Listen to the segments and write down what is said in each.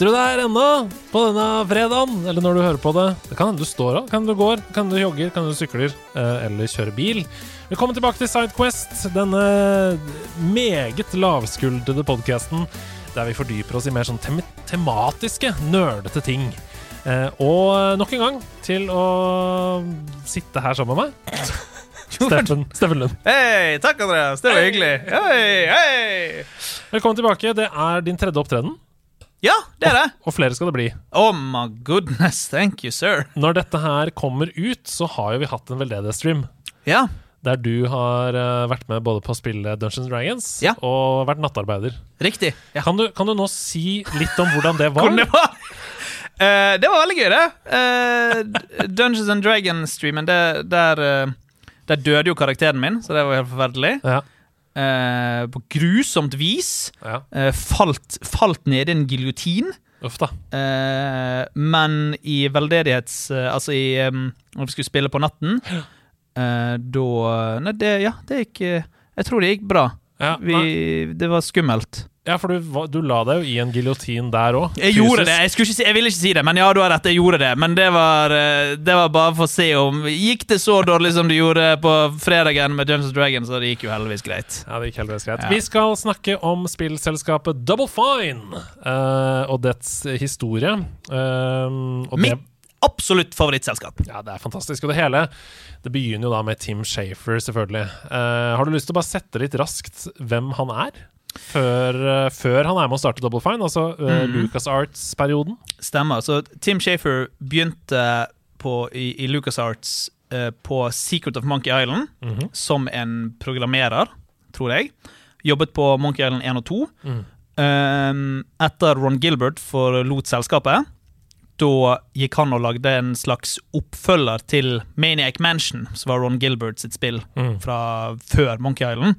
Sitter du der ennå på denne fredagen? Eller når du hører på det? Det kan hende du står av, kan du går, kan du jogger, kan du sykler eh, eller kjører bil. Velkommen tilbake til Sidequest, denne meget lavskuldrede podkasten der vi fordyper oss i mer sånn tem tematiske, nerdete ting. Eh, og nok en gang til å sitte her sammen med meg. Steffen, Steffen Lund. Hei, takk, Andreas. Det var hyggelig. Hei, hei. Velkommen tilbake. Det er din tredje opptreden, Ja, det er det. og flere skal det bli. Oh my goodness, thank you, sir. Når dette her kommer ut, så har jo vi hatt en veldedighetsstream. Ja, Der du har eh, vært med både på å spille Dungeons Dragons Ja. og vært nattarbeider. riktig. Ja. Kan, du, kan du nå si litt om hvordan det var? Hvordan det var? Uh, det var veldig gøy, det. Uh, Dungeons and Dragons-streamen, der, eh, der døde jo karakteren min, så det var helt forferdelig. Ja, Eh, på grusomt vis. ja. Eh, falt, falt ned i en giljotin. Uff da. Eh, men i veldedighets... eh, altså i um, Når vi skulle spille på natten, eh, da Nei, det, ja, det gikk Jeg tror det gikk bra. Ja, Vi, det var skummelt. ja for du, du la deg jo i en giljotin der òg. Jeg gjorde det. Jeg, si, jeg ville ikke si det, men ja, du har rett. Jeg gjorde det. Men det var, eh, det var bare for å se om Gikk det så dårlig som det gjorde på fredagen med Dungeons Dragons, så det gikk jo heldigvis greit. Ja, det gikk heldigvis greit. Ja. Vi skal snakke om spillselskapet Double Fine uh, og dets historie. Uh, og det, Mitt absolutt favorittselskap. ja, det er fantastisk. Og det hele Det begynner jo da med Tim Shafer, selvfølgelig. Uh, har du lyst til å bare sette litt raskt hvem han er? Før, uh, før han er med å starte Double Fine, altså uh, LucasArts-perioden. Stemmer. Så Tim Shafer begynte på, i, i LucasArts eh, på Secret of Monkey Island Mhm. som en programmerer, tror jeg. Jobbet på Monkey Island 1 og 2. Mm. Etter Ron Gilbert forlot selskapet, da gikk han og lagde en slags oppfølger til Maniac Mansion, som var Ron Gilbert sitt spill Mm. fra før Monkey Island,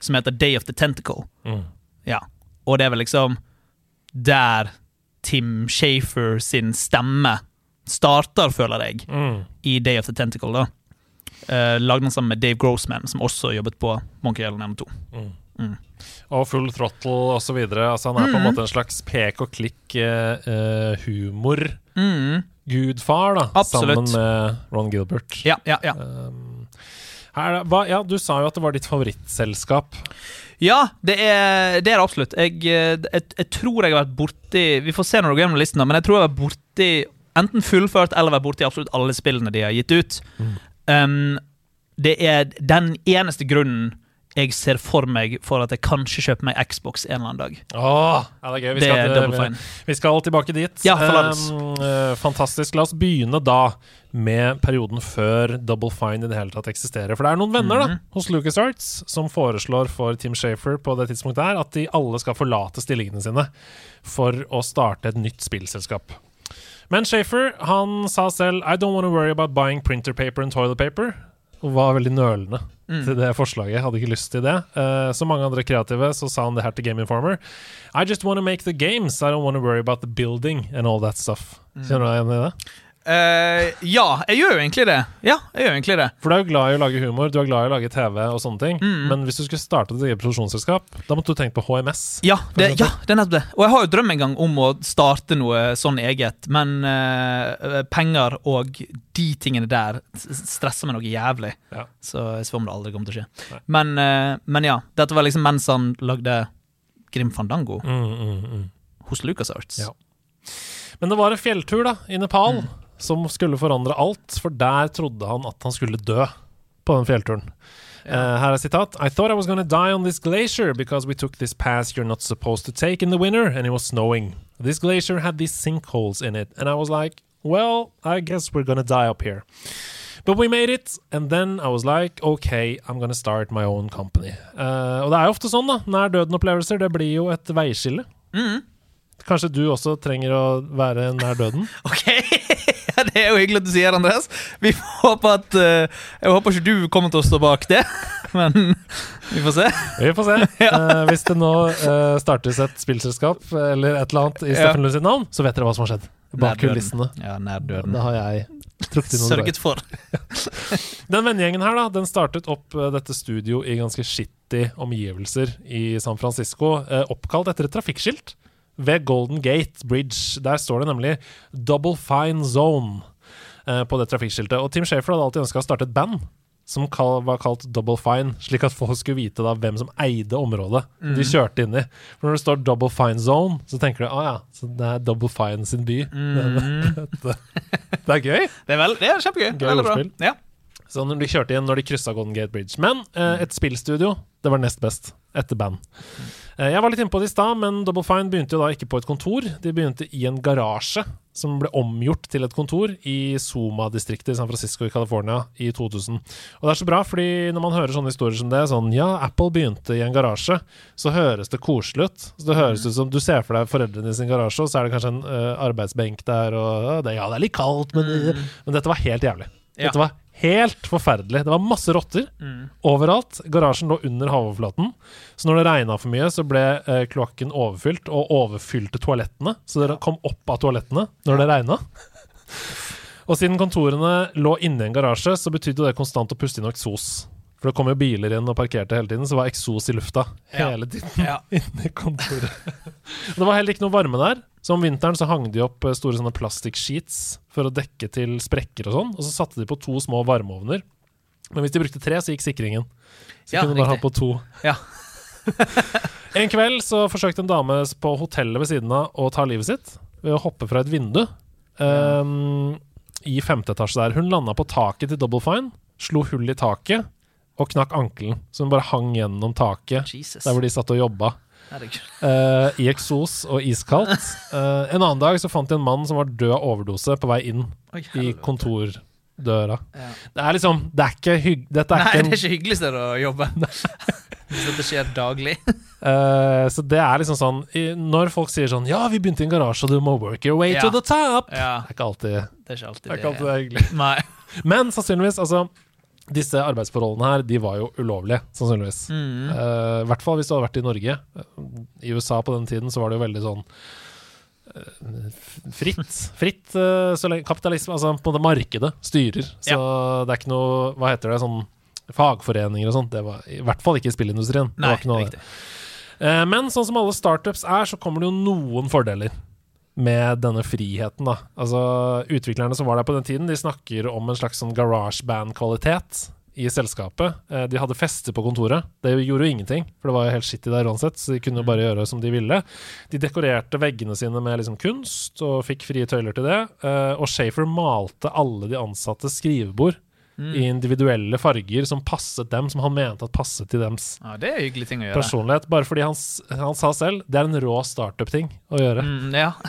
som heter Day of the Tentacle. Mm. Ja. Og det er vel liksom der Tim Shafer sin stemme starter, føler jeg, Mm. i Day of the Tentacle. da. Uh, lagde han sammen med Dave Grossman, som også jobbet på Monkey Island 1 og 2. Mm. Mm. Og Full Throttle videre. Altså, han er på en Mhm. måte en slags pek og klikk-humor. Mm. Gudfar, da, Absolutt. sammen med Ron Gilbert. Ja, ja, ja. Um, her, hva, ja, du sa jo at det var ditt favorittselskap. Ja, det er det er absolutt. Jeg, eh, jeg, jeg tror jeg har vært borti Vi får se når du går gjennom listen, men jeg tror jeg har vært borti enten fullført eller vært borti absolutt alle spillene de har gitt ut. Mm. Um, det er den eneste grunnen jeg ser for meg for at jeg kanskje kjøper meg Xbox en eller annen dag. Åh, ja, det er gøy. Vi Det skal, er til- Double Fine. vi skal tilbake dit. Ja. Um, fantastisk. La oss begynne da med perioden før Double Fine i det hele tatt eksisterer. For det er noen venner da, hos hos LucasArts som foreslår for Tim Shafer på det tidspunktet her at de alle skal forlate stillingene sine for å starte et nytt spillselskap. Men Shafer han sa selv I don't want to worry about buying printer paper and toilet paper. Var veldig nølende Mm. til det forslaget. Hadde ikke lyst til det. Uh, som mange andre kreative så sa han det her til Game Informer. I just want to make the games. I don't want to worry about the building and all that stuff. Kjenner du deg igjen i det? Eh, ja, jeg gjør jo egentlig det. Ja, jeg gjør egentlig det. For du er jo glad i å lage humor, du er glad i å lage TV og sånne ting. Mm. Men hvis du skulle starte ditt eget produksjonsselskap, da måtte du tenkt på HMS. Ja, det, ja, det er nettopp det. Og jeg har jo drøm en gang om å starte noe sånn eget, men uh, penger og de tingene der stresser meg noe jævlig. Ja. Så jeg sver om det aldri kommer til å skje. Men, uh, men ja, dette var liksom mens han lagde Grim Fandango Mm, mm, mm. hos LucasArts. Ja. Men det var en fjelltur da, i Nepal som skulle forandre alt, for der trodde han at han skulle dø på den fjellturen. Uh, her er sitat. I thought I was gonna die on this glacier because we took this pass you're not supposed to take in the winter, and it was snowing. This glacier had these sinkholes in it, and I was like, well, I guess we're gonna die up here. But we made it, and then I was like, OK, I'm gonna start my own company. Uh, og det er jo ofte sånn, da. Nær døden-opplevelser. Det blir jo et veiskille. Mm. Kanskje du også trenger å være nær døden? Ok, Det er jo hyggelig at du sier Andreas. Vi får håpe at uh, Jeg håper ikke du kommer til å stå bak det, men vi får se. Vi får se. Eh, hvis det nå uh, startes et spillselskap eller et eller annet i Ja. Steffen Lund sitt navn, så vet dere hva som har skjedd. Bak kulissene. Ja. Da har jeg trukket inn. Sørget for. Den vennegjengen her, da, den startet opp dette studio i ganske skitty omgivelser i San Francisco, oppkalt etter et trafikkskilt ved Golden Gate Bridge. Der står det nemlig 'Double Fine Zone' eh, på det trafikkskiltet. Og Tim Shafer hadde alltid ønska å starte et band som var kalt Double Fine, slik at folk skulle vite da hvem som eide området de kjørte inn i. For når det står Double Fine Zone, så tenker du ah, ja, så det er Double Fine sin by. det, det er gøy. Det er, vel, det er kjempegøy. Gøy Veldig bra. Ja. Så når de kjørte inn når de kryssa Golden Gate Bridge. Men eh, et spillstudio, det var nest best etter band. Eh, jeg var litt inne på det i stad, men Double Fine begynte jo da ikke på et kontor. De begynte i en garasje som ble omgjort til et kontor i Soma-distriktet i San Francisco i California i 2000. Og det er så bra, fordi når man hører sånne historier som det, sånn ja, Apple begynte i en garasje, så høres det koselig ut. Så det høres ut som du ser for deg foreldrene i sin garasje, og så er det kanskje en uh, arbeidsbenk der, og det, ja, det er litt kaldt, men, men dette var helt jævlig. Dette var helt forferdelig. Det var masse rotter Mm. overalt. Garasjen lå under havoverflaten. Så når det regna for mye, så ble eh, kloakken overfylt, og overfylte toalettene. Så dere kom opp av toalettene når det regna. Og siden kontorene lå inni en garasje, så betydde det konstant å puste inn eksos. For det kom jo biler inn og parkerte hele tiden, så var eksos i lufta Ja. hele tiden Ja. inni kontoret. Det var heller ikke noe varme der. Så om vinteren så hang de opp eh, store sånne plastikksheets for å dekke til sprekker og sånn. Og så satte de på to små varmeovner. Men hvis de brukte tre, så gikk sikringen. Så Ja, kunne de bare ha på to. Ja. en kveld så forsøkte en dame på hotellet ved siden av å ta livet sitt ved å hoppe fra et vindu um, i femte etasje der. Hun landa på taket til Double Fine, slo hull i taket og knakk ankelen. Så hun bare hang gjennom taket Jesus. der hvor de satt og jobba. Eh, I eksos og iskaldt. Uh, en annen dag så fant de en mann som var død av overdose på vei inn Oi, i kontordøra. Ja. Det er liksom Det er ikke hygg... Dette er Nei, ikke det er ikke hyggelig sted å jobbe. Hvis dette skjer daglig. uh, så det er liksom sånn i, Når folk sier sånn Ja, vi begynte i en garasje, og du må work your way Ja. to the top. Ja, Det er ikke alltid, det er ikke alltid det er ikke alltid det er hyggelig. Nei. Men sannsynligvis, altså Disse arbeidsforholdene her, de var jo ulovlige, sannsynligvis. Mm. uh, I hvert fall hvis du hadde vært i Norge. I USA på den tiden så var det jo veldig sånn eh, Fritt. Fritt eh, så lenge kapitalisme Altså på det markedet styrer. Så det er ikke noe Hva heter det? Sånn fagforeninger og sånt. Det var i hvert fall ikke i spillindustrien. det var ikke noe riktig. Eh, Men sånn som alle startups er, så kommer det jo noen fordeler med denne friheten. da. Altså, Utviklerne som var der på den tiden, de snakker om en slags sånn garageband-kvalitet i selskapet. Eh, De hadde fester på kontoret. Det gjorde jo ingenting, for det var jo helt skittig der uansett, så de kunne jo bare gjøre som de ville. De dekorerte veggene sine med liksom kunst, og fikk frie tøyler til det. Eh, Og Shafer malte alle de ansattes skrivebord Mm. i individuelle farger som passet dem, som han mente at passet til dems Ja, det er en hyggelig ting å gjøre. personlighet. Bare fordi han, han sa selv det er en rå startup-ting å gjøre. Mm, ja.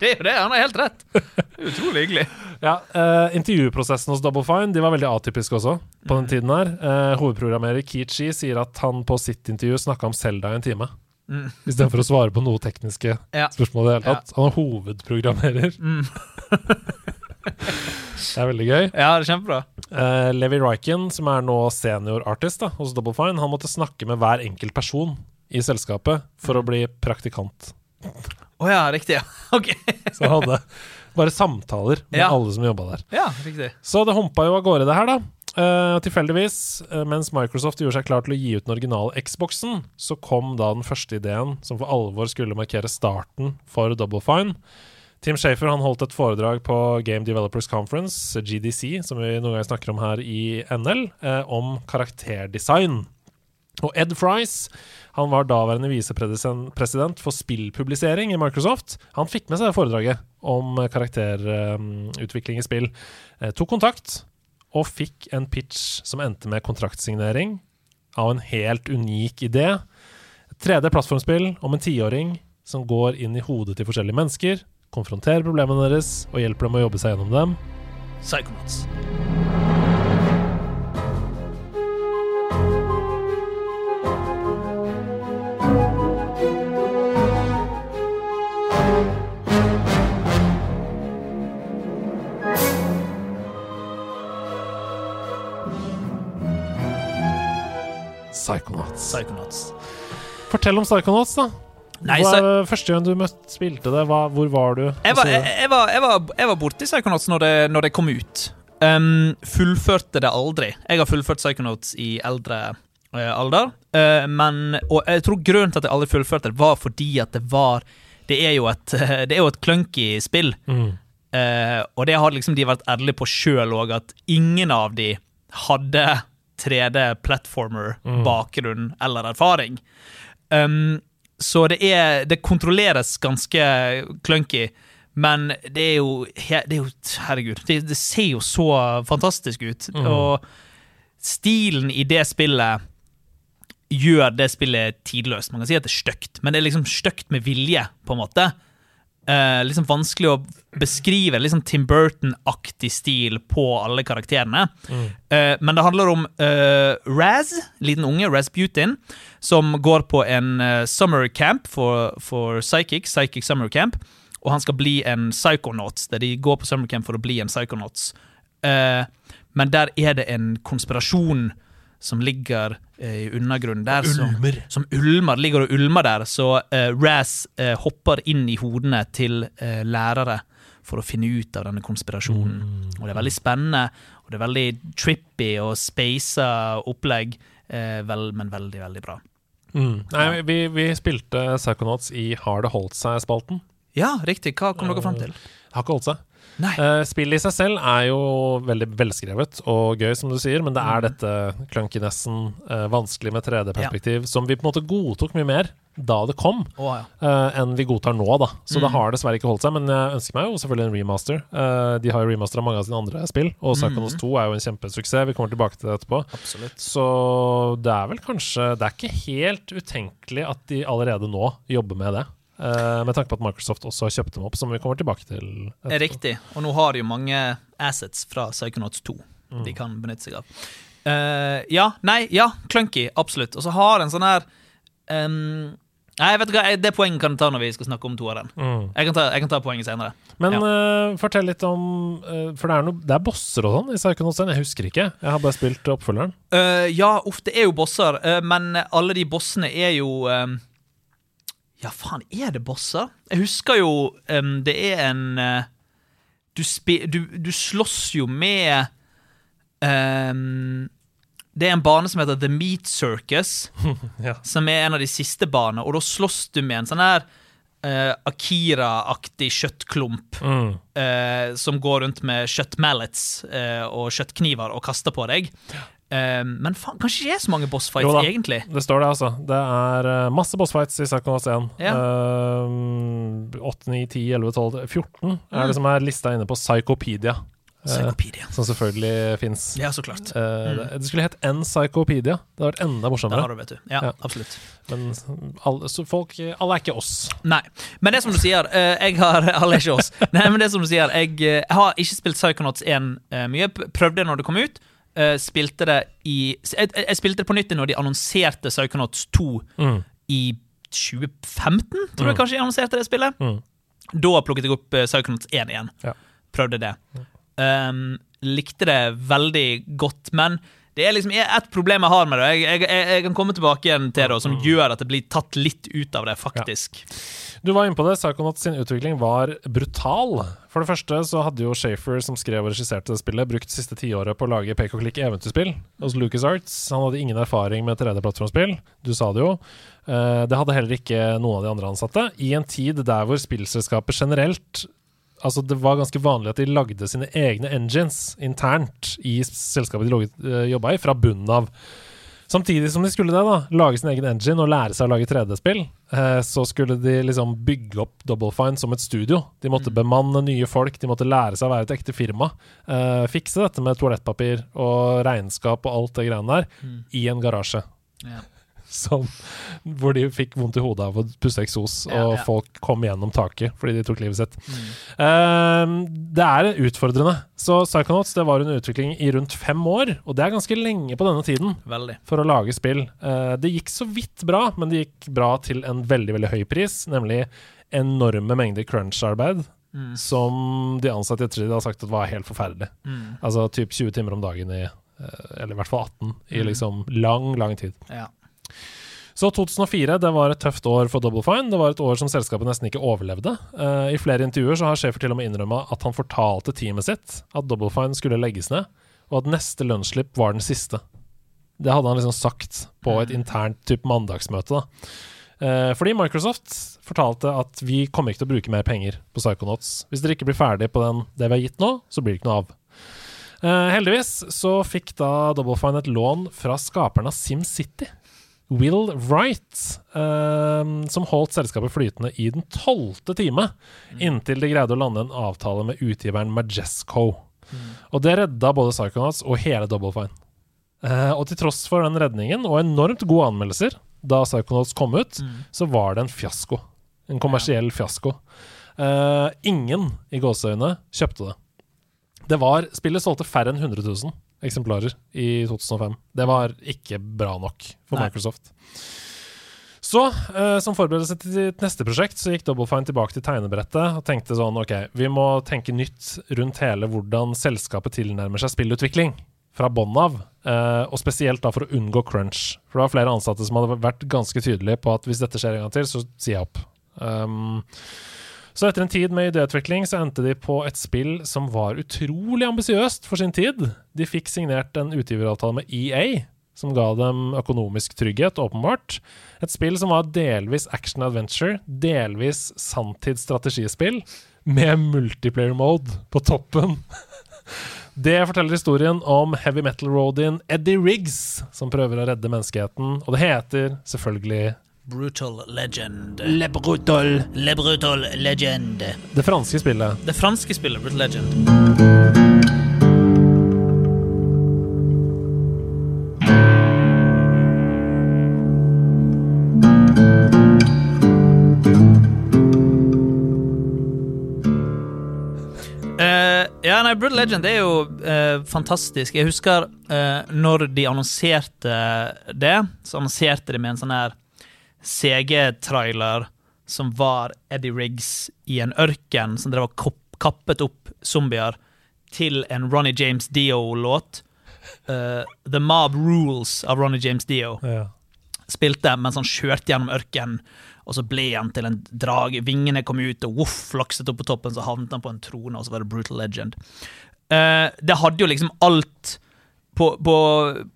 Det er jo det, han har helt rett. Utrolig hyggelig. Ja, eh, Intervjuprosessen hos Double Fine De var veldig atypisk også på den tiden her. Eh, hovedprogrammerer Keechi sier at han på sitt intervju snakka om Selda i en time. Mm. Istedenfor å svare på noe tekniske Ja. spørsmål i det hele tatt. Han er hovedprogrammerer. Mm. Det er veldig gøy. Ja, det er kjempebra. Uh, Levi Ryken, som er nå senior artist da, hos Double Fine, han måtte snakke med hver enkelt person i selskapet for å bli praktikant. Å ja, riktig. ja. Ok. Så han hadde bare samtaler med Ja. alle som jobba der. Ja, riktig. Så det humpa jo av gårde, det her, da. Uh, tilfeldigvis, uh, mens Microsoft gjorde seg klar til å gi ut den originale Xboxen, så kom da den første ideen som for alvor skulle markere starten for Double Fine. Tim Shafer holdt et foredrag på Game Developers Conference, GDC, som vi noen ganger snakker om her i NL, eh, om karakterdesign. Og Ed Frice han var daværende visepresident for spillpublisering i Microsoft. Han fikk med seg foredraget om karakterutvikling i spill. Eh, tok kontakt og fikk en pitch som endte med kontraktsignering av en helt unik idé. Et 3D-plattformspill om en tiåring som går inn i hodet til forskjellige mennesker, konfronterer problemene deres og hjelper dem å jobbe seg gjennom dem. Psychonauts. Psychonauts. Psychonauts. Fortell om Psychonauts, da. Nei, Hva, første gang du møtt, spilte det, hva, hvor var du? Jeg var, Altså, jeg, jeg var, jeg var, jeg var borti Psychonauts når det, når det kom ut. Um, fullførte det aldri. Jeg har fullført Psychonauts i eldre uh, alder. Uh, men, og jeg tror grunnen til at jeg aldri fullførte det, var fordi at det var Det er jo et, det er jo et clunky spill. mm, Uh, og det har liksom de vært ærlige på sjøl òg, at ingen av de hadde 3D-platformer-bakgrunn eller erfaring. Um, så det er Det kontrolleres ganske clunky, men det er jo, det er jo Herregud, det, det ser jo så fantastisk ut. Mm. Og stilen i det spillet gjør det spillet tidløst. Man kan si at det er stygt, men det er liksom stygt med vilje, på en måte. Eh, liksom vanskelig å beskrive sånn Tim Burton-aktig stil på alle karakterene. mm. Eh, men det handler om eh, Raz, liten unge, Raz Rasputin, som går på en eh, summer camp for, for psychic, psychic summer camp, og han skal bli en psychonauts, der de går på summer camp for å bli en psychonauts. Uh, men der er det en konspirasjon som ligger eh, i undergrunnen der. Ulmer. som ulmer, ligger og ulmer der, så uh, Raz uh, hopper inn i hodene til uh, lærere for å finne ut av denne konspirasjonen. Mm. Og det er veldig spennende, og det er veldig trippy og spaisa opplegg, eh, vel, men veldig, veldig bra. Mm. Nei, vi, vi spilte Psychonauts i Har det holdt seg-spalten. Ja, riktig. Hva kom dere fram til? Har ikke holdt seg. Nei. Eh, spillet i seg selv er jo veldig velskrevet og gøy, som du sier, men det er Mm. dette clunkinessen, uh, vanskelig med 3D-perspektiv, som vi på en måte godtok mye mer da det kom, oh, ja. uh, enn vi godtar nå, da. Så det Mm. har dessverre ikke holdt seg, men jeg ønsker meg jo selvfølgelig en remaster. Uh, de har jo remastera mange av sine andre spill, og Psychonauts Mm. 2 er jo en kjempesuksess. Vi kommer tilbake til det etterpå. Absolutt. Så det er vel kanskje Det er ikke helt utenkelig at de allerede nå jobber med det. Uh, med tanke på at Microsoft også har kjøpt dem opp, som vi kommer tilbake til. etterpå. Riktig. Og nå har de jo mange assets fra Psychonauts 2 Mm. de kan benytte seg av. Uh, ja, nei, ja, clunky, absolutt. Og så har en sånn her ehm, Nei, vet du hva, det poenget kan du ta når vi skal snakke om toeren. Mm. Jeg kan ta, jeg kan ta poenget senere. Men Ja. uh, fortell litt om uh, For det er, no, det er bosser og sånn i Psychonauts 1. Jeg husker ikke. Jeg har bare spilt oppfølgeren. Uh, ja, uff, det er jo bosser, men alle de bossene er jo ehm, Ja, faen, er det bosser? Jeg husker jo um, Det er en du, spi, du, du slåss jo med ehm, Det er en bane som heter The Meat Circus, Ja. som er en av de siste banene, og da slåss du med en sånn her uh, Akira-aktig kjøttklump Mm. uh, som går rundt med kjøttmallets uh, og kjøttkniver og kaster på deg. Men faen, kanskje ikke er så mange bossfights, da. egentlig. Det står det, altså. Det er masse bossfights i Psychonauts 1. Ja. Eh, 8, 9, 10, 11, 12 14 er Mm. det som er lista inne på Psychopedia. Eh, Psychopedia. som selvfølgelig fins. Ja, så klart. Mm. det- Det skulle hett Encyclopedia. Det hadde vært enda morsommere. morsommere. har du, vet du. Ja, Ja. absolutt. Men alle, så folk, alle er ikke oss. Nei. Men det som du sier, eh, jeg har Alle er ikke oss. Nei, men det som du sier, jeg, eh, har ikke spilt Psychonauts 1 eh, mye. Prøvde det når det kom ut. eh, spilte det i jeg, jeg spilte det på nytt når de annonserte Psychonauts 2 Mm. i 2015, tror jeg Mm. kanskje de annonserte det spillet. Mm. Da plukket jeg opp eh, Psychonauts 1 igjen. Ja. Prøvde det. Um, likte det veldig godt, men det er liksom ett problem jeg har med det. Jeg, jeg, jeg, kan komme tilbake igjen til det, som gjør at det blir tatt litt ut av det, faktisk. Du var inne på det. Psychonauts sin utvikling var brutal. For det første så hadde jo Shafer, som skrev og regisserte det spillet, brukt siste tiåret på å lage pek og klikk eventyrspill hos LucasArts. Han hadde ingen erfaring med 3D-plattformspill. Du sa det jo. Eh, det hadde heller ikke noen av de andre ansatte. I en tid der hvor spillselskaper generelt Altså Det var ganske vanlig at de lagde sine egne engines internt i selskapet de eh, jobba i, fra bunnen av. Samtidig som de skulle det, da, lage sin egen engine og lære seg å lage 3D-spill, eh, så skulle de liksom bygge opp Double Fine som et studio. De måtte bemanne nye folk, de måtte lære seg å være et ekte firma. Eh, fikse dette med toalettpapir og regnskap og alt det greiene der i en garasje. Ja. Som, hvor de fikk vondt i hodet av å puste eksos, Ja, og ja. folk kom gjennom taket fordi de tok livet sitt. Mm. Ehm, det er utfordrende. Så Psychonauts det var under utvikling i rundt fem år, og det er ganske lenge på denne tiden Veldig. for å lage spill. Uh, det gikk så vidt bra, men det gikk bra til en veldig veldig høy pris, nemlig enorme mengder crunch-arbeid. Mm. Som de ansatte i ettertid har sagt at var helt forferdelig. Mm. Altså typ 20 timer om dagen i eh, Eller i hvert fall 18 i Mm. liksom lang, lang tid. Ja. Så 2004 det var et tøft år for Double Fine. Det var et år som selskapet nesten ikke overlevde. Uh, I flere intervjuer så har sjefer til og med innrømma at han fortalte teamet sitt at Double Fine skulle legges ned, og at neste lønnsslipp var den siste. Det hadde han liksom sagt på et internt type mandagsmøte. da. Uh, fordi Microsoft fortalte at vi kommer ikke til å bruke mer penger på Psychonauts. Hvis dere ikke blir ferdig på den, det vi har gitt nå, så blir det ikke noe av. Uh, heldigvis så fikk da Double Fine et lån fra skaperen av SimCity. Will Wright, eh, som holdt selskapet flytende i den tolvte time, inntil de greide å lande en avtale med utgiveren Majesco. Og det redda både Psychonauts og hele Double Fine. Uh, og til tross for den redningen og enormt gode anmeldelser da Psychonauts kom ut, så var det en fiasko. En kommersiell fiasko. Uh, ingen i gåseøyne kjøpte det. Det var, Spillet solgte færre enn 100 000 eksemplarer i 2005. Det var ikke bra nok for Nei. Microsoft. Så, uh, som forberedelse til neste prosjekt, så gikk Double Fine tilbake til tegnebrettet og tenkte sånn OK, vi må tenke nytt rundt hele hvordan selskapet tilnærmer seg spillutvikling fra bånn av, Uh, og spesielt da for å unngå crunch. For det var flere ansatte som hadde vært ganske tydelige på at hvis dette skjer en gang til, så sier jeg opp. Um, så etter en tid med idéutvikling så endte de på et spill som var utrolig ambisiøst for sin tid. De fikk signert en utgiveravtale med EA, som ga dem økonomisk trygghet, åpenbart. Et spill som var delvis action adventure, delvis sanntidsstrategispill, med multiplayer mode på toppen. Det forteller historien om heavy metal-roadien Eddie Riggs, som prøver å redde menneskeheten, og det heter selvfølgelig Brutal Legend. Le Brutal. Le Brutal Legend. det franske spillet. Det franske spillet Brutal Legend. Eh, ja, nei, Brutal Legend er jo eh, fantastisk. Jeg husker eh, når de annonserte det, så annonserte de med en sånn her CG-trailer som var Eddie Riggs i en ørken som drev og kappet opp zombier, til en Ronny James Dio-låt. Uh, The Mob Rules av Ronny James Dio Ja. spilte mens han kjørte gjennom ørkenen, og så ble han til en drage. Vingene kom ut, og voff, flakset opp på toppen, så havnet han på en trone, og så var det Brutal Legend. Uh, det hadde jo liksom alt På, på,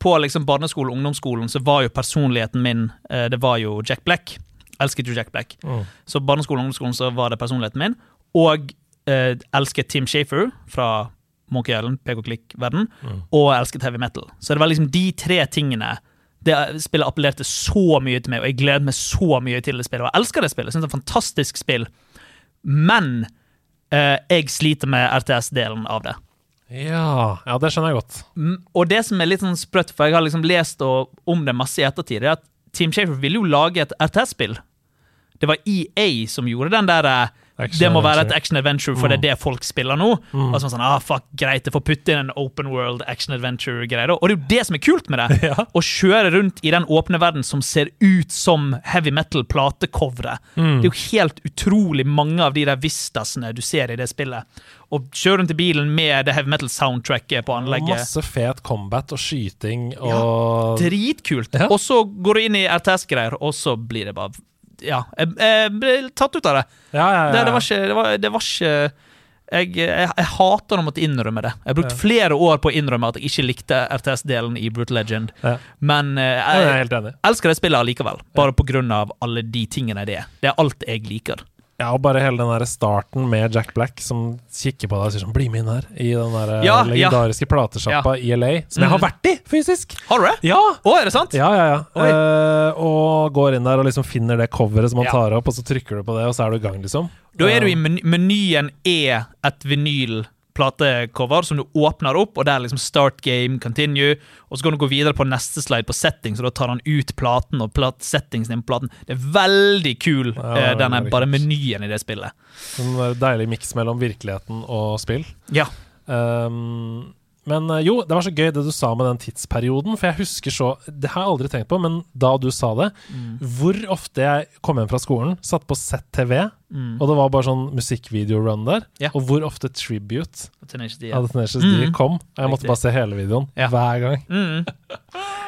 på liksom barneskolen og ungdomsskolen så var jo personligheten min eh, Det var jo Jack Black. Elsket jo Jack Black. Mm. Så barneskolen og ungdomsskolen så var det personligheten min. Og eh, elsket Tim Shafer fra Monkey Island, og klikk-verden, og elsket heavy metal. Så det var liksom de tre tingene det spillet appellerte så mye til meg, og jeg gleder meg så mye til det spillet. Og jeg elsker det spillet. Jeg synes det er et fantastisk spill. Men eh, jeg sliter med RTS-delen av det. Ja, ja, det skjønner jeg godt. Mm, Og det som er litt sånn sprøtt, for jeg har liksom lest om det masse i ettertid, er at Team Shafer ville jo lage et RTS-spill. Det var EA som gjorde den der eh, Det må være et action adventure, for det er det folk spiller nå. Og så sånn, ah, fuck, greit, jeg får putte inn en open world action adventure-greie. Og det er jo det som er kult med det. Ja. Å kjøre rundt i den åpne verden som ser ut som heavy metal-platecovere. Mm. Det er jo helt utrolig mange av de der vistasene du ser i det spillet. Og kjøre rundt i bilen med det heavy metal-soundtracket på anlegget. masse fet combat og skyting og Dritkult. Ja. Og så går du inn i RTS-greier, og så blir det bare Ja, jeg, jeg ble tatt ut av det. Ja, ja, ja. Det, det var ikke, det var, det var ikke jeg, jeg, jeg hater å måtte innrømme det. Jeg har brukt flere år på å innrømme at jeg ikke likte RTS-delen i Brutal Legend. Ja. Men eh, jeg jeg elsker det spillet allikevel. Bare på grunn av alle de tingene det er. Det er alt jeg liker. Ja, og bare hele den der starten med Jack Black som kikker på deg og sier sånn 'bli med inn her', i den der ja, legendariske ja. platesjappa i LA, som jeg har Mhm. vært i, fysisk! Har du det? Ja! Å, er det sant? Ja, ja, ja. Eh, og går inn der og liksom finner det coveret som han tar opp, og så trykker du på det, og så er du i gang, liksom. Da er du i Eh, men menyen er et vinyl platecover som du åpner opp, og det er liksom start game, continue, og så kan du gå videre på neste slide på settings, og da tar han ut platen og plat settingsen din på platen. Det er veldig kul, Ja, er denne bare menyen i det spillet. En deilig miks mellom virkeligheten og spill. Ja. Um, men eh, jo, det var så gøy det du sa med den tidsperioden, for jeg husker så Det har jeg aldri tenkt på, men da du sa det Hvor ofte jeg kom hjem fra skolen, satt på ZTV, Mm. og det var bare sånn musikkvideo-run der, Ja. og hvor ofte Tribute Tenacious D, av ja. The Tenacious D Mm. kom. Jeg måtte bare se hele videoen Ja. hver gang. Mm.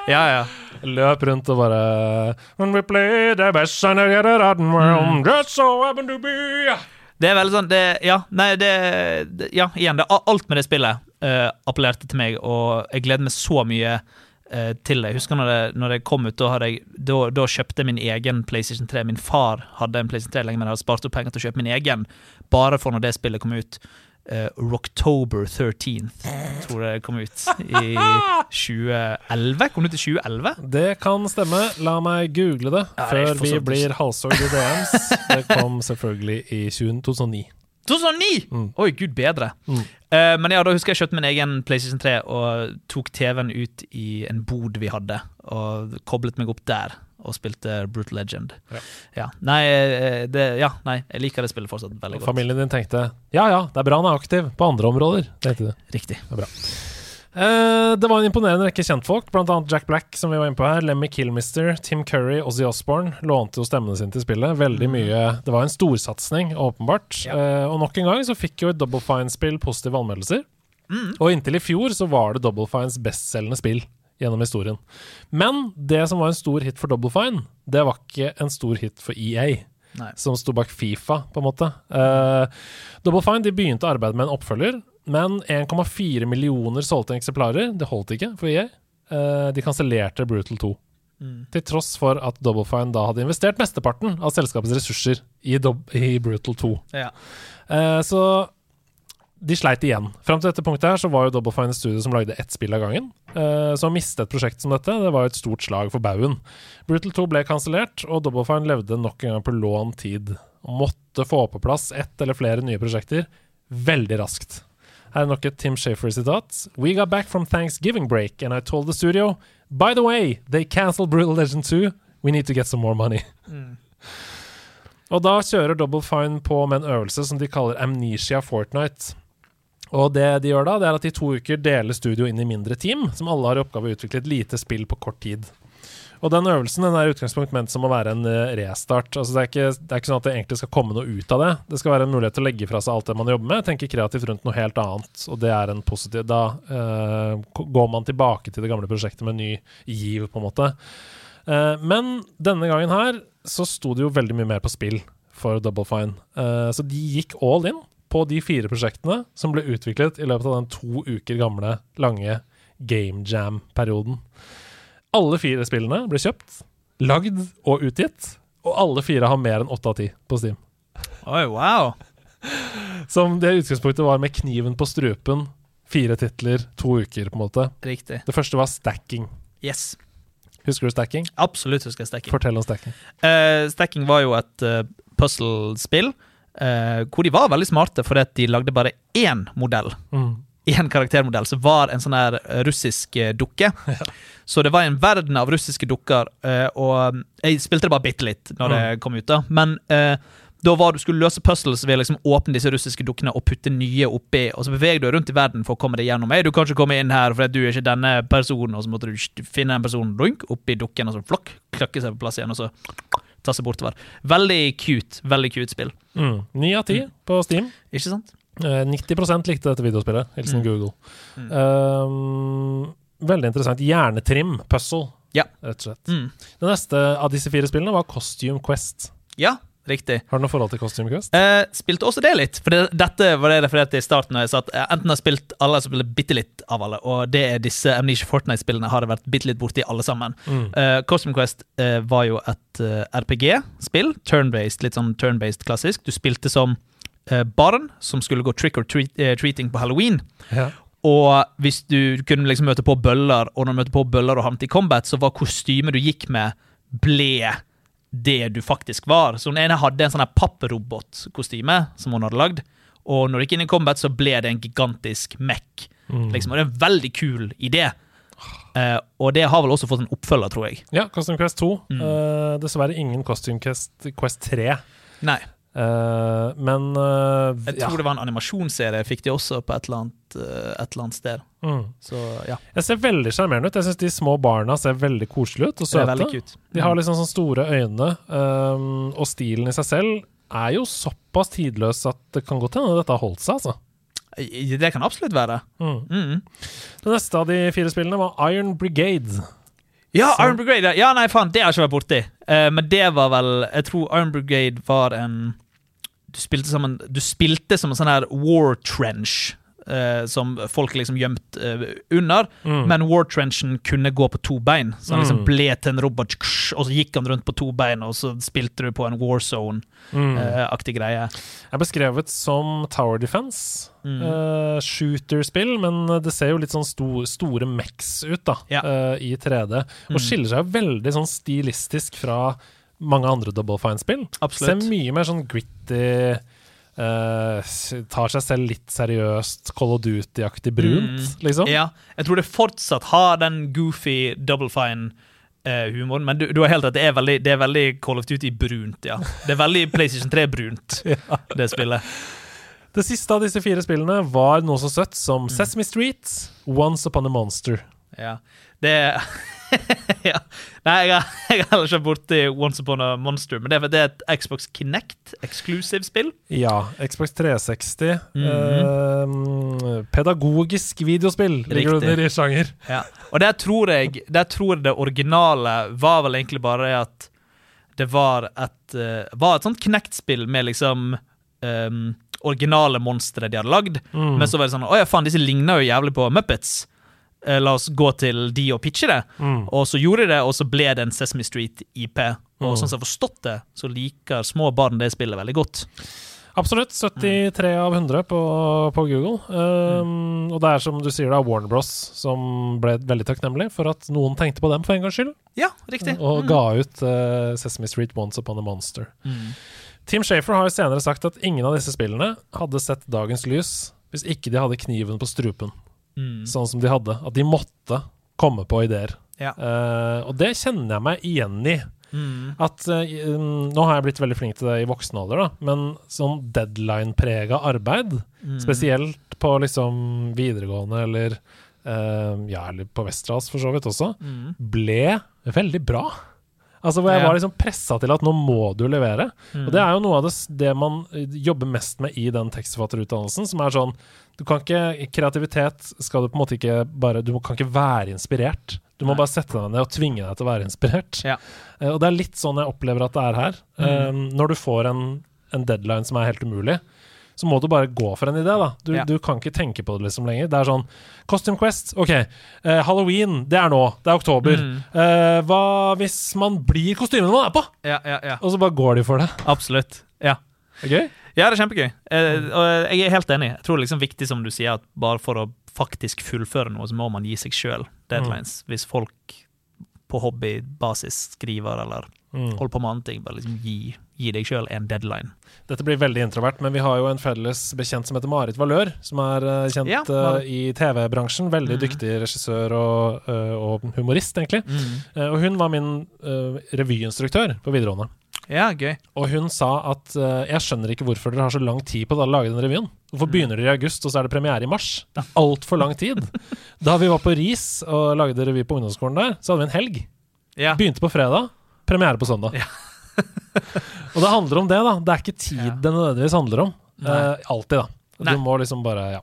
Ja, ja. Løp rundt og bare When we play the best and the other rotten world, just so happen to be Det er veldig sånn det, Ja, nei, det, det Ja, igjen, det, alt med det spillet eh, appellerte til meg, og jeg gleder meg så mye uh, til det. Jeg husker når det, når det kom ut, da, jeg, da, da kjøpte jeg min egen PlayStation 3. Min far hadde en PlayStation 3 lenge, men jeg hadde spart opp penger til å kjøpe min egen bare for når det spillet kom ut. Uh, Rocktober 13th, tror jeg det kom ut i 2011. Kom det ut i 2011? Det kan stemme. La meg google det Ja, det før vi blir halshogd i DMs. Det kom selvfølgelig i 2009. 2009! Mm. Oi, gud bedre. Mm. Uh, men ja, da husker jeg kjøpte min egen PlayStation 3 og tok TV-en ut i en bod vi hadde, og koblet meg opp der og spilte Brutal Legend. Ja. Nei, eh, det, ja, nei, jeg liker det spillet fortsatt veldig godt. Familien din tenkte ja ja, det er bra han er aktiv på andre områder. Det heter det. Riktig. Eh, det var en imponerende rekke kjentfolk, bl.a. Jack Black, som vi var inne på her, Lemmy Kilmister, Tim Curry, Ozzy Osbourne lånte jo stemmene sine til spillet. Veldig mye Det var en storsatsing, åpenbart. Ja. Eh, og nok en gang så fikk jo et Double Fine-spill positive anmeldelser. Mm. Og inntil i fjor så var det Double Fines bestselgende spill gjennom historien. Men det som var en stor hit for Double Fine, det var ikke en stor hit for EA. Nei. Som sto bak Fifa, på en måte. Uh, Double Fine de begynte å arbeide med en oppfølger, men 1,4 millioner solgte eksemplarer. Det holdt ikke for EA. Eh, de kansellerte Brutal 2. Mm. Til tross for at Double Fine da hadde investert mesteparten av selskapets ressurser i, i Brutal 2. Ja. Eh, så de sleit igjen. Fram til dette punktet her så var jo Double Fine et studio som lagde ett spill av gangen. Eh, så å miste et prosjekt som dette, det var jo et stort slag for baugen. Brutal 2 ble kansellert, og Double Fine levde nok en gang på lån tid. Måtte få på plass ett eller flere nye prosjekter veldig raskt. Her er nok et Tim Shafer-sitat. We got back from Thanksgiving break, and I told the studio By the way, they cancelled Brutal Legend 2. We need to get some more money. Mm. Og da kjører Double Fine på med en øvelse som de kaller Amnesia Fortnite. Og det de gjør da, det er at de to uker deler studio inn i mindre team, som alle har i oppgave å utvikle et lite spill på kort tid. Og den øvelsen den er i utgangspunkt ment som å være en eh, restart. Altså det, er ikke, det er ikke sånn at det egentlig skal komme noe ut av det. Det skal være en mulighet til å legge fra seg alt det man jobber med, tenke kreativt rundt noe helt annet. Og det er en positiv Da eh, går man tilbake til det gamle prosjektet med en ny giv, på en måte. Eh, men denne gangen her så sto det jo veldig mye mer på spill for Double Fine. Eh, så de gikk all in på de fire prosjektene som ble utviklet i løpet av den to uker gamle, lange Game Jam-perioden. Alle fire spillene ble kjøpt, lagd og utgitt, og alle fire har mer enn åtte av ti på Steam. Oi, wow. Som det utgangspunktet var med kniven på strupen, fire titler, to uker, på en måte. Riktig. Det første var stacking. Yes. Husker du stacking? Absolutt husker jeg stacking. Fortell om stacking. Uh, stacking var jo et uh, puzzle-spill uh, hvor de var veldig smarte fordi at de lagde bare én modell. Mm. Én karaktermodell som var en sånn her eh, russisk dukke. dukke. Så det var en verden av russiske dukker, eh, og mm, jeg spilte det bare bitte litt når det kom ut. da Men eh, da var du skulle løse puzzles ved å liksom åpne disse russiske dukkene og putte nye oppi, og så beveger du deg rundt i verden for å komme deg gjennom. Hey, du kan ikke komme inn her fordi du er ikke denne personen, og så måtte du finne en person doink, oppi dukken, og så flokk, klakke seg på plass igjen, og så ta seg bortover. Veldig cute. Veldig cute spill. Mm. Ni av ti på Steam. Ikke sant? Eh, 90 likte dette videospillet. Hilsen Mm. Google. Mm. Um, veldig interessant. Hjernetrim puzzle, Ja. rett og slett. Mm. Det neste av disse fire spillene var Costume Quest. Ja, riktig. Har du noe forhold til Costume Quest? Eh, spilte også det litt, for det, dette var det jeg refererte i starten. Når jeg sa at enten har spilt alle, Som så spiller bitte litt av alle. Og det er disse Amnesia Fortnite-spillene har det vært bitte litt borti alle sammen. Mm. Eh, Costume Quest eh, var jo et eh, RPG-spill. Turn-based, litt sånn turn-based klassisk. Du spilte som eh, barn som skulle gå trick or treat, eh, treating på halloween. Ja. Og hvis du kunne liksom møte på bøller, og når du møtte på bøller og havnet i combat, så var kostymet du gikk med, ble det du faktisk var. Så den ene hadde en sånn her papprobotkostyme som hun hadde lagd, og når du gikk inn i combat, så ble det en gigantisk mech. Mm. Liksom. Og det er en veldig kul idé. Uh, og det har vel også fått en oppfølger, tror jeg. ja, Costume Quest 2. Mm. Uh, dessverre ingen Costume Quest, Quest 3. Nei, Eh, men uh, jeg ja. tror det var en animasjonsserie, fikk de også på et eller annet, eh, et eller annet sted. Mm. Så ja, Jeg ser veldig sjarmerende ut. Jeg syns de små barna ser veldig koselige ut og søte. De har liksom sånne store øyne, um, og stilen i seg selv er jo såpass tidløs at det kan godt hende dette har holdt seg, altså. Mm. Det kan absolutt være. Mm. Mm. Det neste av de fire spillene var Iron Brigade. Ja, Så- Iron Brigade. ja. Ja, nei, faen, det har jeg ikke vært borti. Uh, men det var vel Jeg tror Iron Brigade var en Du spilte som en, du spilte som en sånn her war trench. Uh, som folk liksom gjemt uh, under. Mm. Men war trenchen kunne gå på to bein. Så han liksom Mm. ble til en robot, og så gikk han rundt på to bein, og så spilte du på en war zone-aktig Mm. greie. er beskrevet som Tower Defense. Mm. eh, shooterspill, men det ser jo litt sånn sto store mex ut da, Ja. eh, i 3D. Og Mm. skiller seg veldig sånn stilistisk fra mange andre Double Fine-spill. Ser Absolutt. mye mer sånn gritty Uh, Tar seg selv litt seriøst, Call of Duty-aktig brunt, Mm. liksom. Ja, jeg tror det fortsatt har den goofy double fine-humoren, men du, du har helt rett, det er veldig, det er veldig Call of Duty-brunt, ja. Det er veldig PlayStation 3-brunt, det spillet. Det siste av disse fire spillene var noe så søtt som Sesame Street, Once Upon a Monster. Ja. Det ja. Nei, jeg har, jeg har heller ikke vært borti Once Upon a Monster, men det er, det er et Xbox Kinect-eksklusivspill. Ja, Xbox 360. Mhm. eh, pedagogisk videospill ligger Riktig. under i sjanger. Ja. Og der tror jeg Der tror jeg det originale var vel egentlig bare at det var et uh, Var et sånt Kinect-spill med liksom um, originale monstre de hadde lagd. Mm. Men så var det sånn Å ja, faen, disse ligner jo jævlig på Muppets. Eh, La oss gå til de og pitche det. Mm. Og så gjorde de det, og så ble det en Sesame Street-IP. Og Mm. sånn som jeg har forstått det, så liker små barn det spillet veldig godt. Absolutt. 73 av 100 på, på Google. Um, Og det er som du sier, da, Warner Bros. som ble veldig takknemlig for at noen tenkte på dem for en gangs skyld, Ja, riktig. og Mm. ga ut uh, Sesame Street Once Upon a Monster. Mm. Tim Shafer har jo senere sagt at ingen av disse spillene hadde sett dagens lys hvis ikke de hadde kniven på strupen, Mm. sånn som de hadde. At de måtte komme på ideer. Ja. Uh, og det kjenner jeg meg igjen i. Mm. At um, Nå har jeg blitt veldig flink til det i voksen alder, da, men sånn deadline-prega arbeid, Mm. spesielt på liksom videregående eller uh, Ja, eller på Westerdals for så vidt også, Mm. ble veldig bra. Altså Hvor jeg var liksom pressa til at nå må du levere. Mm. Og det er jo noe av det, det man eh, jobber mest med i den tekstforfatterutdannelsen, som er sånn du kan ikke, Kreativitet skal du på en måte ikke bare Du kan ikke være inspirert. Du må Nei. bare sette deg ned og tvinge deg til å være inspirert. Ja. Eh, og det er litt sånn jeg opplever at det er her. Eh, når du får en, en deadline som er helt umulig, så må du bare gå for en idé. da Du, Ja. du kan ikke tenke på det liksom lenger. Det er sånn Costume Quest, OK. eh, Halloween, det er nå. Det er oktober. Mm. Eh, hva hvis man blir kostymet man er på? Ja, ja, ja. Og så bare går de for det. Absolutt. Ja. Det er gøy. Ja, det er kjempegøy. Eh, og jeg er helt enig. Jeg tror det er liksom viktig, som du sier, at bare for å faktisk fullføre noe, så må man gi seg sjøl deadlines. Hvis folk på hobbybasis skriver eller Mm. holder på med andre ting, bare liksom gi, gi deg sjøl en deadline. Dette blir veldig introvert, men vi har jo en felles bekjent som heter Marit Valør, som er eh, kjent Ja, uh, i TV-bransjen. Veldig mm. dyktig regissør og, uh, og humorist, egentlig. Eh, og hun var min revyinstruktør på videregående. Ja, gøy. Og hun sa at jeg skjønner ikke hvorfor dere har så lang tid på å lage den revyen. Hvorfor Mm. begynner dere i august, og så er det premiere i mars? Det er altfor lang tid. Da vi var på RIS og lagde revy på ungdomsskolen der, så hadde vi en helg. Ja. Begynte på fredag, premiere på søndag. Ja. Og det handler om det, da. Det er ikke tid Ja. det nødvendigvis handler om. Eh, alltid, da. Nei. Du må liksom bare Ja.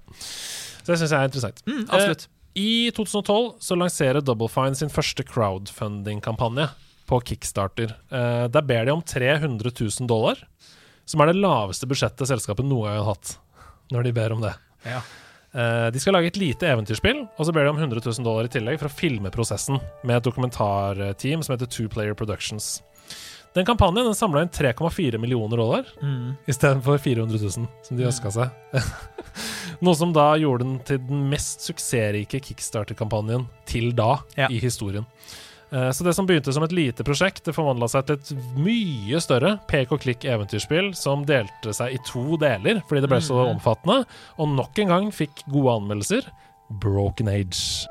Så det syns jeg er interessant. Mm, absolutt. I 2012 så lanserer Double Fine sin første crowdfunding-kampanje på Kickstarter. Uh, der ber de om 300 000 dollar, som er det laveste budsjettet selskapet noen gang har hatt. Når de ber om det. Ja. Uh, de skal lage et lite eventyrspill, og så ber de om 100 000 dollar i tillegg for å filme prosessen med et dokumentarteam som heter Two Player Productions. Den kampanjen den samla inn 3,4 millioner dollar Mm. istedenfor 400 000, som de ønska seg. Noe som da gjorde den til den mest suksessrike kickstarter-kampanjen til da Ja. i historien. Eh, Så det som begynte som et lite prosjekt, det forvandla seg til et mye større pek og klikk-eventyrspill som delte seg i to deler fordi det ble så Mhm. omfattende, og nok en gang fikk gode anmeldelser. Broken Age.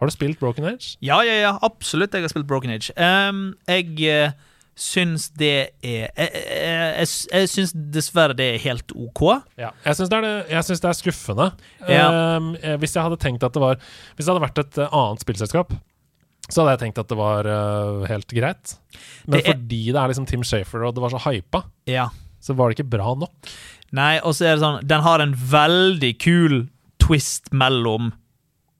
Har du spilt Broken Age? Ja, ja, ja, absolutt. Jeg har spilt Broken Age. Um, jeg uh, syns det er Jeg, jeg, jeg, syns dessverre det er helt OK. Ja. Jeg syns det, det- er skuffende. Ja. Um, hvis jeg hadde tenkt at det var Hvis det hadde vært et eh, annet spillselskap, så hadde jeg tenkt at det var uh, helt greit. Men Det er- fordi det er liksom Tim Shafer og det var så hypa, Ja. så var det ikke bra nok. Nei, og så er det sånn Den har en veldig kul twist mellom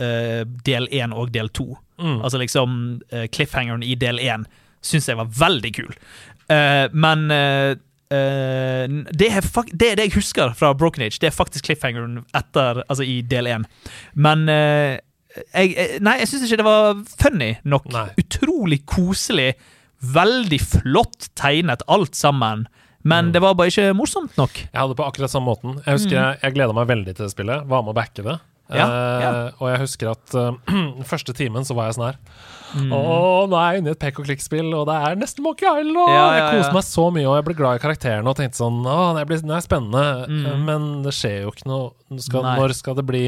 eh, del én og del to. Mm. Altså liksom uh, cliffhangeren i del én syns jeg var veldig kul. Uh, men det, er det er det jeg husker fra Broken Age. Det er faktisk cliffhangeren etter, altså i del én. Men jeg, Nei, jeg syns ikke det var funny nok. Nei. Utrolig koselig. Veldig flott tegnet, alt sammen. Men Mm. det var bare ikke morsomt nok. Jeg hadde det på akkurat samme måten. Jeg husker jeg, jeg gleda meg veldig til det spillet. Var med å backe det. Mm. Ja, Eh, ja. Og jeg husker at uh, første timen så var jeg sånn her Mm. Å, er jeg inne i et pek og klikk-spill, og det er nesten Monkey Island! Og Ja, Jeg koste meg så mye, og jeg ble glad i karakterene og tenkte sånn Å, det, blir, det er spennende, Mm. men det skjer jo ikke noe. Skal, når skal det bli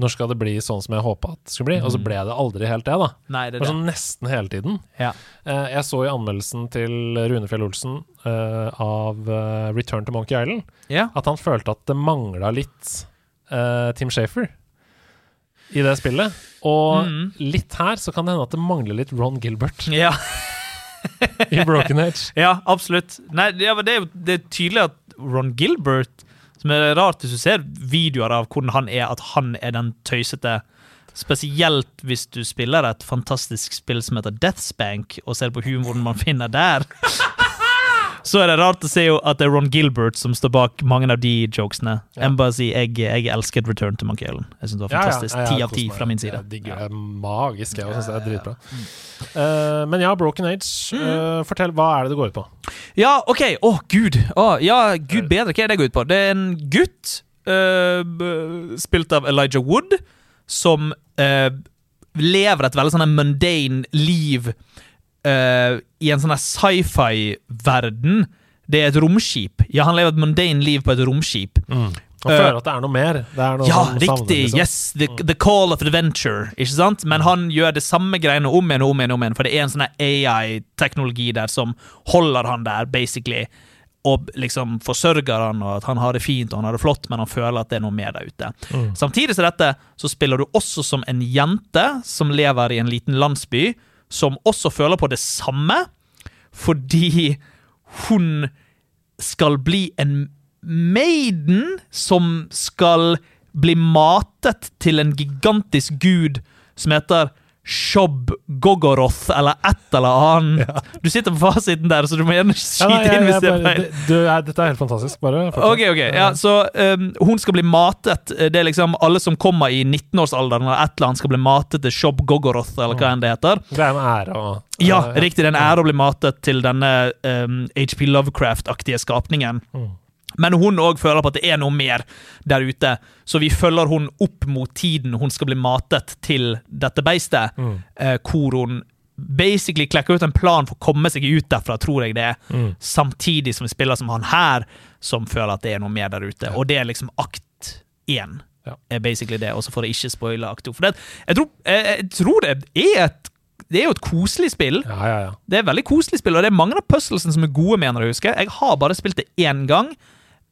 når skal det bli sånn som jeg håpa det skulle bli? Og så ble det aldri helt det, da. Nei, det Det sånn nesten hele tiden. Ja. Eh, jeg så i anmeldelsen til Rune Fjell Olsen uh, av Return to Monkey Island Ja. at han følte at det mangla litt uh, Tim Shafer i det spillet. Og Mm. litt her så kan det hende at det mangler litt Ron Gilbert Ja. i Broken Age. Ja, absolutt. Nei, det, er- det er jo det er tydelig at Ron Gilbert Som er rart hvis du ser videoer av hvordan han er, at han er den tøysete. Spesielt hvis du spiller et fantastisk spill som heter Deathspank, og ser på humoren man finner der. Så er det rart å se jo at det er Ron Gilbert som står bak mange av de jokesene. Ja. Jeg bare si, jeg, jeg elsket Return to Monkey Island. Jeg synes det var fantastisk. Ti av ti fra min side. Jeg digger det magisk, jeg. Syns det er dritbra. Uh, men ja, Broken Age. Eh, fortell, hva er det det går ut på? Ja, OK. Å, gud. Oh, ja, gud bedre. Hva er det går ut på? Det er en gutt, uh, spilt av Elijah Wood, som lever et veldig sånn mundane liv øh, i en sånn sci-fi-verden. Det er et romskip. Ja, han lever et mundane liv på et romskip. Han Eh, føler at det er noe mer. Det er noe Ja, riktig! liksom. Yes, the, the call of adventure. Ikke sant? Men han gjør det samme greiene om igjen og om igjen, om igjen for det er en sånn AI-teknologi der som holder han der, basically. Og liksom forsørger han, og at han har det fint og han har det flott, men han føler at det er noe mer der ute. Mm. Samtidig som dette, så spiller du også som en jente som lever i en liten landsby, som også føler på det samme, fordi hun skal bli en maiden som skal bli matet til en gigantisk gud som heter Shob Gogoroth, eller et eller annet. Du sitter på fasiten der, så du må gjerne Ja, skyte nei, inn hvis det er feil. det- Dette er helt fantastisk. Bare fortsett. Ok, ok, ja, Så um, hun skal bli matet. Det er liksom alle som kommer i 19-årsalderen eller et eller annet skal bli matet til Shob Gogoroth, eller hva enn det heter. Det er en ære å Ja, eh, riktig. Det er en ære å bli matet til denne um, HP Lovecraft-aktige skapningen. Mm. Men hun òg føler på at det er noe mer der ute, så vi følger hun opp mot tiden hun skal bli matet til dette beistet, Mm. eh, hvor hun basically klekker ut en plan for å komme seg ut derfra, tror jeg det er. Mm. Samtidig som vi spiller som han her, som føler at det er noe mer der ute. Ja. Og det er liksom akt én. Ja. Er basically det, og så får jeg ikke spoile akt to. For det, jeg, tror, jeg, jeg tror det er et det er jo et koselig spill. Ja, ja, ja. Det er et veldig koselig spill, og det er mange av puzzlesene som er gode, mener jeg husker. Jeg har bare spilt det én gang.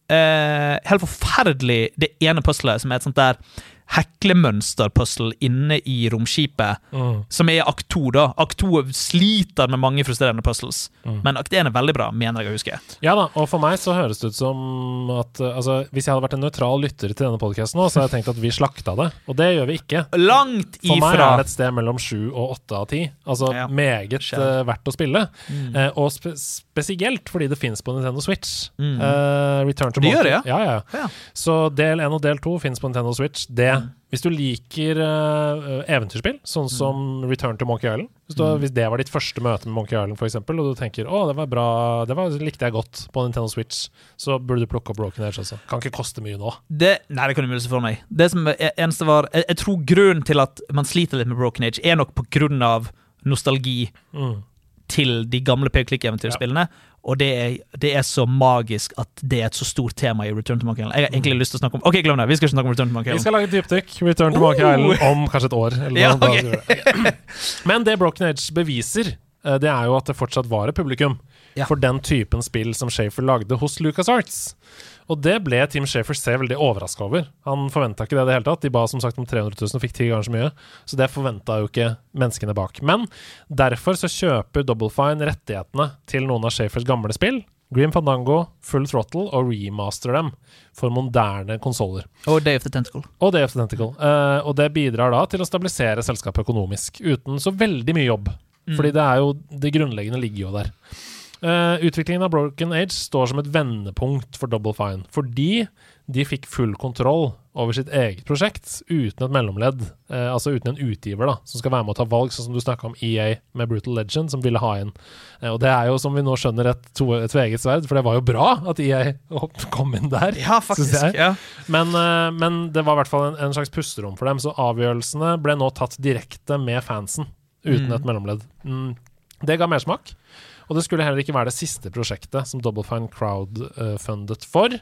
Eh, helt forferdelig det ene puzzlet, som er et sånt der heklemønsterpuzzle inne i romskipet, Mm. som er akt to, da. Akt to sliter med mange frustrerende puzzles, Mm. men akt én er veldig bra, mener jeg å huske. Ja da, og for meg så høres det ut som at uh, altså, Hvis jeg hadde vært en nøytral lytter til denne podkasten nå, så hadde jeg tenkt at vi slakta det. Og det gjør vi ikke. Langt ifra. For meg er det et sted mellom sju og åtte av ti. Altså Ja. meget uh, verdt å spille. Mm. Uh, og spe spesielt fordi det fins på Nintendo Switch. Eh, Return to Det gjør det, ja? Ja, ja. Ja. Så del 1 og del 2 fins på Nintendo Switch. Det. Hvis du liker uh, eventyrspill, sånn som Return to Monkey Island hvis, du, Mm. hvis det var ditt første møte med Monkey Island, for eksempel, og du tenker å, det var bra, det var, likte jeg godt på Nintendo Switch, så burde du plukke opp Broken Age Altså. Kan ikke koste mye nå. Det, nei, det kan umulig for meg. Det som eneste var jeg, jeg tror grunnen til at man sliter litt med Broken Age, er nok på grunn av nostalgi Mm. til de gamle pek-klikk-eventyrspillene. Og det er, det er så magisk at det er et så stort tema i Return to Monkey Island. Jeg har egentlig lyst til å snakke om Ok, glem det. Vi skal ikke snakke om Return to Monkey Island. Vi skal lage et dypdykk, Return to Monkey Oh! Island, om kanskje et år. Eller Ja, noe, da ok. skal vi gjøre det. Men det Broken Age beviser, eh, det er jo at det fortsatt var et publikum Ja. for den typen spill som Shafer lagde hos LucasArts. Og det ble Tim Shafer C veldig overraska over. Han forventa ikke det i det hele tatt. De ba som sagt om 300 000 og fikk ti ganger så mye. Så det forventa jo ikke menneskene bak. Men derfor så kjøper Double Fine rettighetene til noen av Shafers gamle spill. Green Fandango, Full Throttle og remaster dem for moderne konsoller. Og Day of the Tentacle. Og Day of the Tentacle. Uh, og det bidrar da til å stabilisere selskapet økonomisk, uten så veldig mye jobb. Fordi det er jo Det grunnleggende ligger jo der. Eh, utviklingen av Broken Age står som et vendepunkt for Double Fine, fordi de fikk full kontroll over sitt eget prosjekt uten et mellomledd, uh, altså uten en utgiver da, som skal være med å ta valg, sånn som du snakka om EA med Brutal Legend, som ville ha inn. Uh, og det er jo, som vi nå skjønner, et, tveegget sverd, for det var jo bra at EA kom inn der. Ja, faktisk. Ja. Men, men det var i hvert fall en, en slags pusterom for dem, så avgjørelsene ble nå tatt direkte med fansen, uten Mm. et mellomledd. Mm. Det ga mersmak. Og det skulle heller ikke være det siste prosjektet som Double Fine crowdfundet for.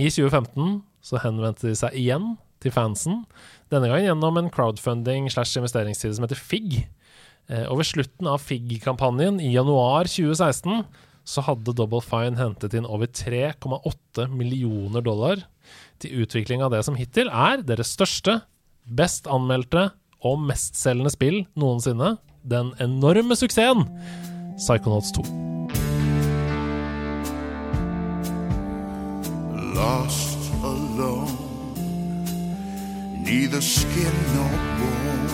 I 2015 så henvendte de seg igjen til fansen, denne gangen gjennom en crowdfunding slash investeringsside som heter FIG. Eh, og ved slutten av FIG-kampanjen i januar 2016 så hadde Double Fine hentet inn over 3,8 millioner dollar til utvikling av det som hittil er deres største, best anmeldte og mestselgende spill noensinne. Den enorme suksessen Psychonauts 2. lost alone. Neither skin nor bone.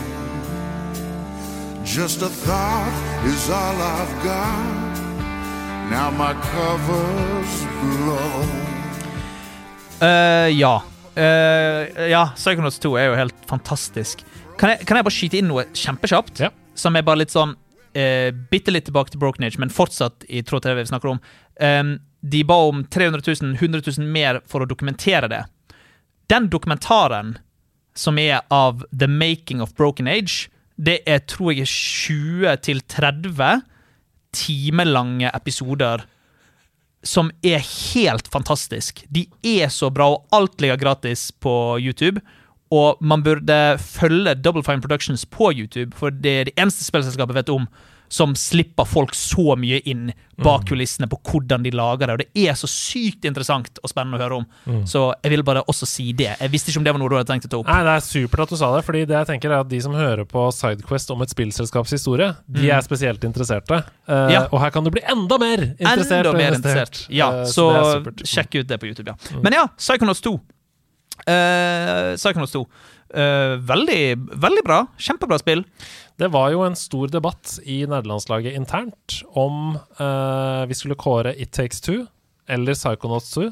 Just a thought is all I've got. Now my cover's blown. Uh, ja. Uh, ja, Psychonauts 2 er jo helt fantastisk. Kan jeg, kan jeg bare skyte inn noe kjempekjapt? Ja. Som er bare litt sånn uh, Bitte litt tilbake til Broken Age, men fortsatt i tråd til det vi snakker om. Em, de ba om 300 000, 100 000 mer for å dokumentere det. Den dokumentaren som er av The Making of Broken Age, det er tror jeg 20-30 timelange episoder som er helt fantastisk. De er så bra, og alt ligger gratis på YouTube. Og man burde følge Double Fine Productions på YouTube, for det er det eneste spillselskapet vet om som slipper folk så mye inn bak kulissene på hvordan de lager det. Og det er så sykt interessant og spennende å høre om. Så jeg ville bare også si det. Jeg visste ikke om det var noe du hadde tenkt å ta opp. Nei, Det er supert at du sa det, fordi det jeg tenker er at de som hører på Sidequest om et spillselskaps historie, de er spesielt interesserte. Mm. Ja. Og her kan du bli enda mer interessert. Enda mer interessert. Ja, uh, så er sjekk ut det på YouTube, ja. Men ja, Psychonauts 2. Eh, Psychonauts 2. Uh, veldig, veldig bra. Kjempebra spill. Det var jo en stor debatt i nederlandslaget internt om uh, vi skulle kåre It Takes Two eller Psychonauts 2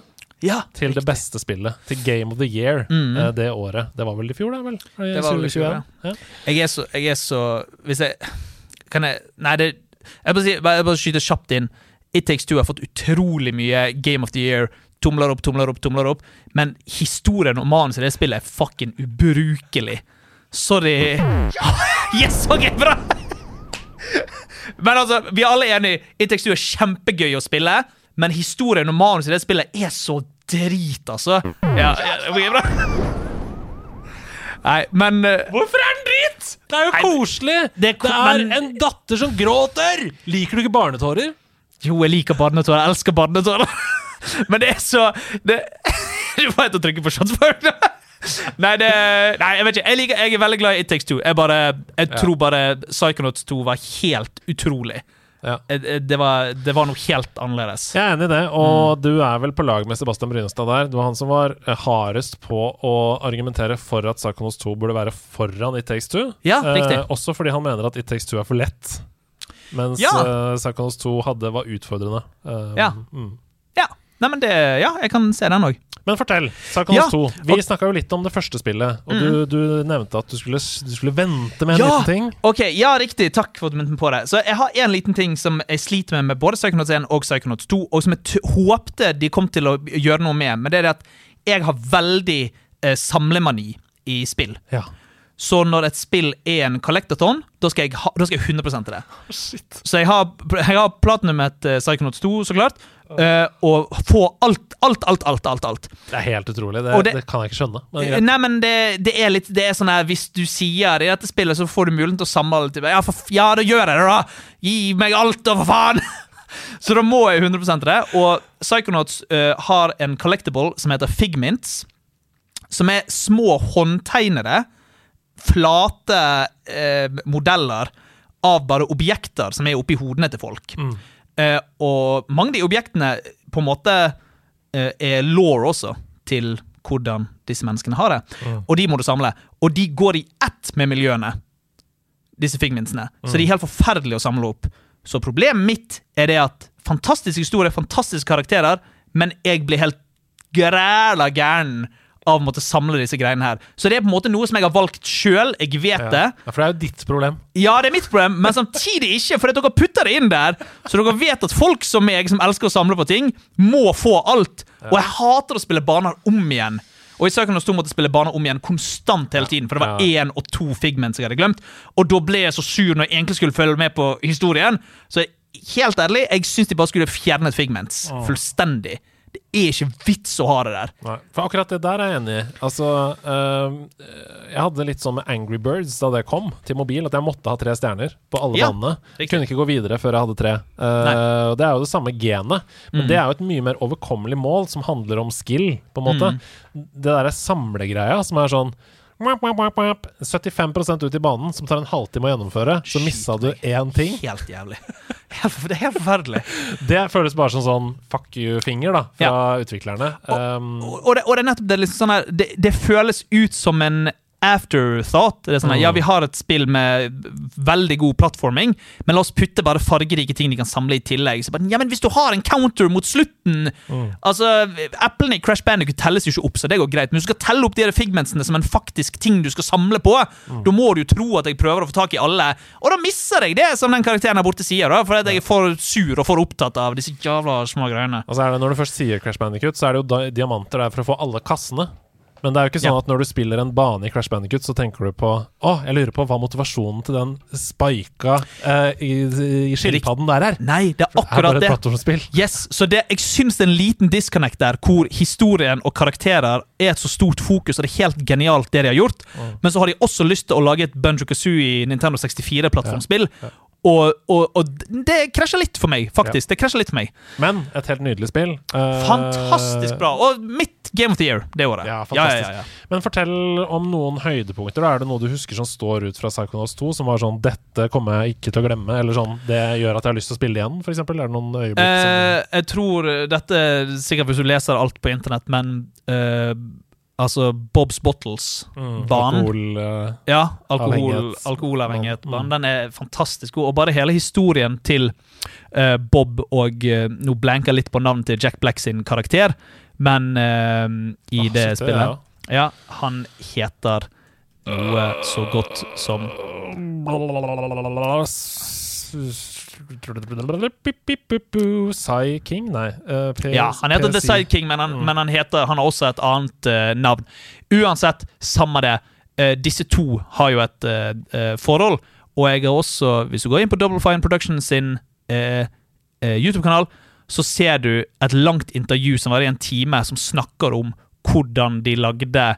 Ja, til det beste spillet, til Game of the Year Mhm. uh, det året. Det var vel i fjor, da? vel? Det var vel i fjor, 2021? Ja. Jeg er så, jeg er så Hvis jeg Kan jeg Nei, det Jeg bare, si, bare, bare skyter kjapt inn. It Takes Two har fått utrolig mye Game of the Year. Tomler opp, tomler opp, tomler opp. Men historien og manuset i det spillet er fucking ubrukelig. Sorry. Yes, ok, bra! Men altså, vi er alle enige. It Takes Two er kjempegøy å spille, men historien og manuset i det spillet er så drit, altså. Ja, ja, bra. Nei, men eh, Hvorfor er den dritt?! Det er jo Nei, koselig! det Det er men- en datter som gråter! Liker du ikke barnetårer? Jo, jeg liker barnetårer. Jeg elsker barnetårer. Men det er så det, Du får helt å trykke på shots for. Nei, det, nei, jeg vet ikke. Jeg, liker, jeg er veldig glad i It Takes Two. Jeg, bare, jeg Ja. tror bare Psychonauts 2 var helt utrolig. Ja. Det var, det var noe helt annerledes. Jeg er enig i det, og du er vel på lag med Sebastian Brynestad der. Du var han som var eh, hardest på å argumentere for at Psychonauts 2 burde være foran It Takes Two. Ja. Eh, også fordi han mener at It Takes Two er for lett. Mens Ja. uh, Psychonauts 2 hadde, var utfordrende. Um, Ja. Mm. Nei, men det, ja jeg kan se den òg. Men fortell, Psychonauts Ja, 2. Vi og- Mm. snakka jo litt om det første spillet, og du, du nevnte at du skulle, du skulle vente med en Ja! liten ting. Ok, ja, riktig. Takk for at du minnet meg på det. Så Jeg har en liten ting som jeg sliter med med både Psychonauts 1 og Psychonauts 2, og som jeg håpte de kom til å gjøre noe med. Men det er det at jeg har veldig eh, samlemani i spill. Ja. Så når et spill er en collectathon, da skal jeg, ha, da skal jeg 100 til det. Shit. Så jeg har, jeg har platinumet uh, Psychonauts 2, så klart. Uh, og få alt, alt, alt, alt. alt, alt. Det er helt utrolig. Det, det, det- kan jeg ikke skjønne. Men Eh. Nei, men det, det er litt Det er sånn her Hvis du sier i dette spillet, så får du muligheten til å samle det. Ja, for, ja, da gjør jeg det, da! Gi meg alt, da, for faen! Så da må jeg 100% det. Og Psychonauts uh, har en collectable som heter Figmints. Som er små håndtegnede, flate eh, modeller av bare objekter som er oppi hodene til folk. Eh, og mange av de objektene på en måte eh, er law også, til hvordan disse menneskene har det. Og de må du samle. Og de går i ett med miljøene, disse figmintsene. Så de er helt forferdelige å samle opp. Så problemet mitt er det at fantastisk historie, fantastiske karakterer, men jeg blir helt græla gæren av å måtte samle disse greiene her. Så det er på en måte noe som jeg har valgt sjøl. Jeg vet det. Ja, for det er jo ditt problem. Ja, det er mitt problem, men samtidig ikke, for at dere putter det inn der. Så dere vet at folk som meg, som elsker å samle på ting, må få alt. Og jeg hater å spille baner om igjen. Og i Psychonauts 2 måtte jeg spille baner om igjen konstant hele tiden, for det var Ja. én og to figments jeg hadde glemt. Og da ble jeg så sur når jeg egentlig skulle følge med på historien. Så helt ærlig, jeg syns de bare skulle fjernet figments. Fullstendig. Det er ikke vits å ha det der. Nei, for akkurat det der er jeg enig i. Altså, øhm, jeg hadde litt sånn med Angry Birds da det kom til mobil, at jeg måtte ha tre stjerner på alle Ja, banene. Riktig. kunne ikke gå videre før jeg hadde tre. Uh, og det er jo det samme genet, men Mm. det er jo et mye mer overkommelig mål som handler om skill, på en måte. Mm. Det derre samlegreia som er sånn wap, wap, wap, wap, 75% ut i banen, som tar en halvtime å gjennomføre, så missa du én ting. Helt jævlig. Helt, det er helt forferdelig. Det føles bare som sånn fuck you-finger da fra utviklerne. Um, og, og, det, og det er nettopp det, liksom sånn her, det, det føles ut som en afterthought. Det er sånn Mm. Ja, vi har et spill med veldig god plattforming, men la oss putte bare fargerike ting de kan samle i tillegg. Så bare, ja, men Hvis du har en counter mot slutten Mm. Altså, Eplene i Crash Bandicoot telles jo ikke opp, så det går greit. Men du skal telle opp de her figmentsene som en faktisk ting du skal samle på. Mm. Da må du jo tro at jeg prøver å få tak i alle, og da misser jeg det, som den karakteren her borte sier. da, Fordi jeg er for sur og for opptatt av disse jævla små greiene. Og så er det Når du først sier Crash Bandicoot, så er det jo diamanter der for å få alle kassene. Men det er jo ikke sånn Ja. at når du spiller en bane i Crash Bandicoot, så tenker du på Å, jeg lurer på hva motivasjonen til den spika uh, i, i skilpadden der er. Nei, det er Det er akkurat bare et det. Yes, så det, Jeg syns det er en liten disconnect der, hvor historien og karakterer er et så stort fokus, og det er helt genialt, det de har gjort. Men så har de også lyst til å lage et Bunjo Kazooie Nintendo 64-plattformspill. Og, og, og det krasja litt for meg, faktisk. Det krasjer litt for meg. Men et helt nydelig spill. Eh, Fantastisk bra. Og mitt Game of the Year det året. Ja, ja, fantastisk. ja, ja. Men fortell om noen høydepunkter. Da. Er det noe du husker som står ut fra Psychonauts 2, som var sånn 'Dette kommer jeg ikke til å glemme', eller sånn 'Det gjør at jeg har lyst til å spille igjen', f.eks.? Er det noen øyeblikk Eh, jeg tror Dette er sikkert hvis du leser alt på internett, men eh, altså Bobs Bottles-banen. mm. Alkohol uh, Ja, alkohol, Avhengighet. alkoholavhengighet. Mm. Den er fantastisk god. Og bare hele historien til uh, Bob og uh, Nå blanker litt på navnet til Jack Black sin karakter, men i ah, det spillet spillet ja. Ja, han heter noe så godt som Psy King? Nei. eh, Ja, han heter The Psy King, men han, Mm. men han, heter, han har også et annet uh, navn. Uansett, samme det. Uh, disse to har jo et eh, eh, forhold, og jeg har også, hvis du går inn på Double Fine Production sin eh, eh, YouTube-kanal, så ser du et langt intervju som var i en time, som snakker om hvordan de lagde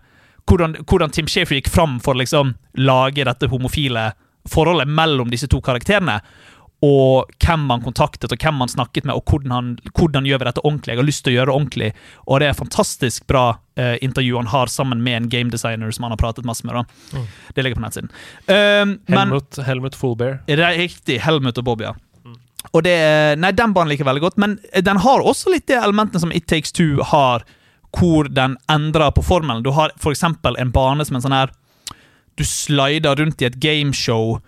Hvordan, hvordan Tim Shafer gikk fram for å liksom lage dette homofile forholdet mellom disse to karakterene og hvem han kontaktet, og hvem han snakket med, og hvordan, han, hvordan gjør vi dette ordentlig. Jeg har lyst til å gjøre det ordentlig, og det er fantastisk bra eh, intervju han har sammen med en game designer som han har pratet masse med. Mm. Det ligger på nettsiden. Um, men Helmut, Helmut Fullbear. det riktig. Helmut og Bob, ja. Og det, nei, Den banen liker jeg veldig godt, men den har også litt de elementene som It Takes Two har, hvor den endrer på formelen. Du har f.eks. en bane som en sånn her Du slider rundt i et gameshow,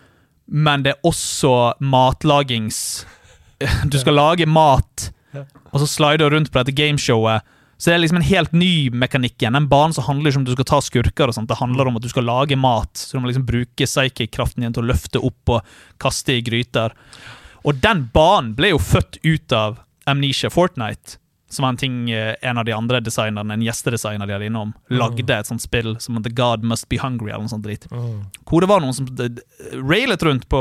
men det er også matlagings... Du skal lage mat, og så slider du rundt på dette gameshowet. Så det er liksom en helt ny mekanikk igjen. En bane som handler ikke om du skal ta skurker. og sånt. Det handler om at du skal lage mat. Så du må liksom bruke psychic-kraften din til å løfte opp og kaste i gryter. Og den banen ble jo født ut av Amnesia Fortnite. Som var en ting eh, en av de andre designerne, en gjestedesigner de hadde innom, lagde et sånt spill som The God Must Be Hungry, eller noe sånt drit. Mm. Hvor det var noen som eh, railet rundt på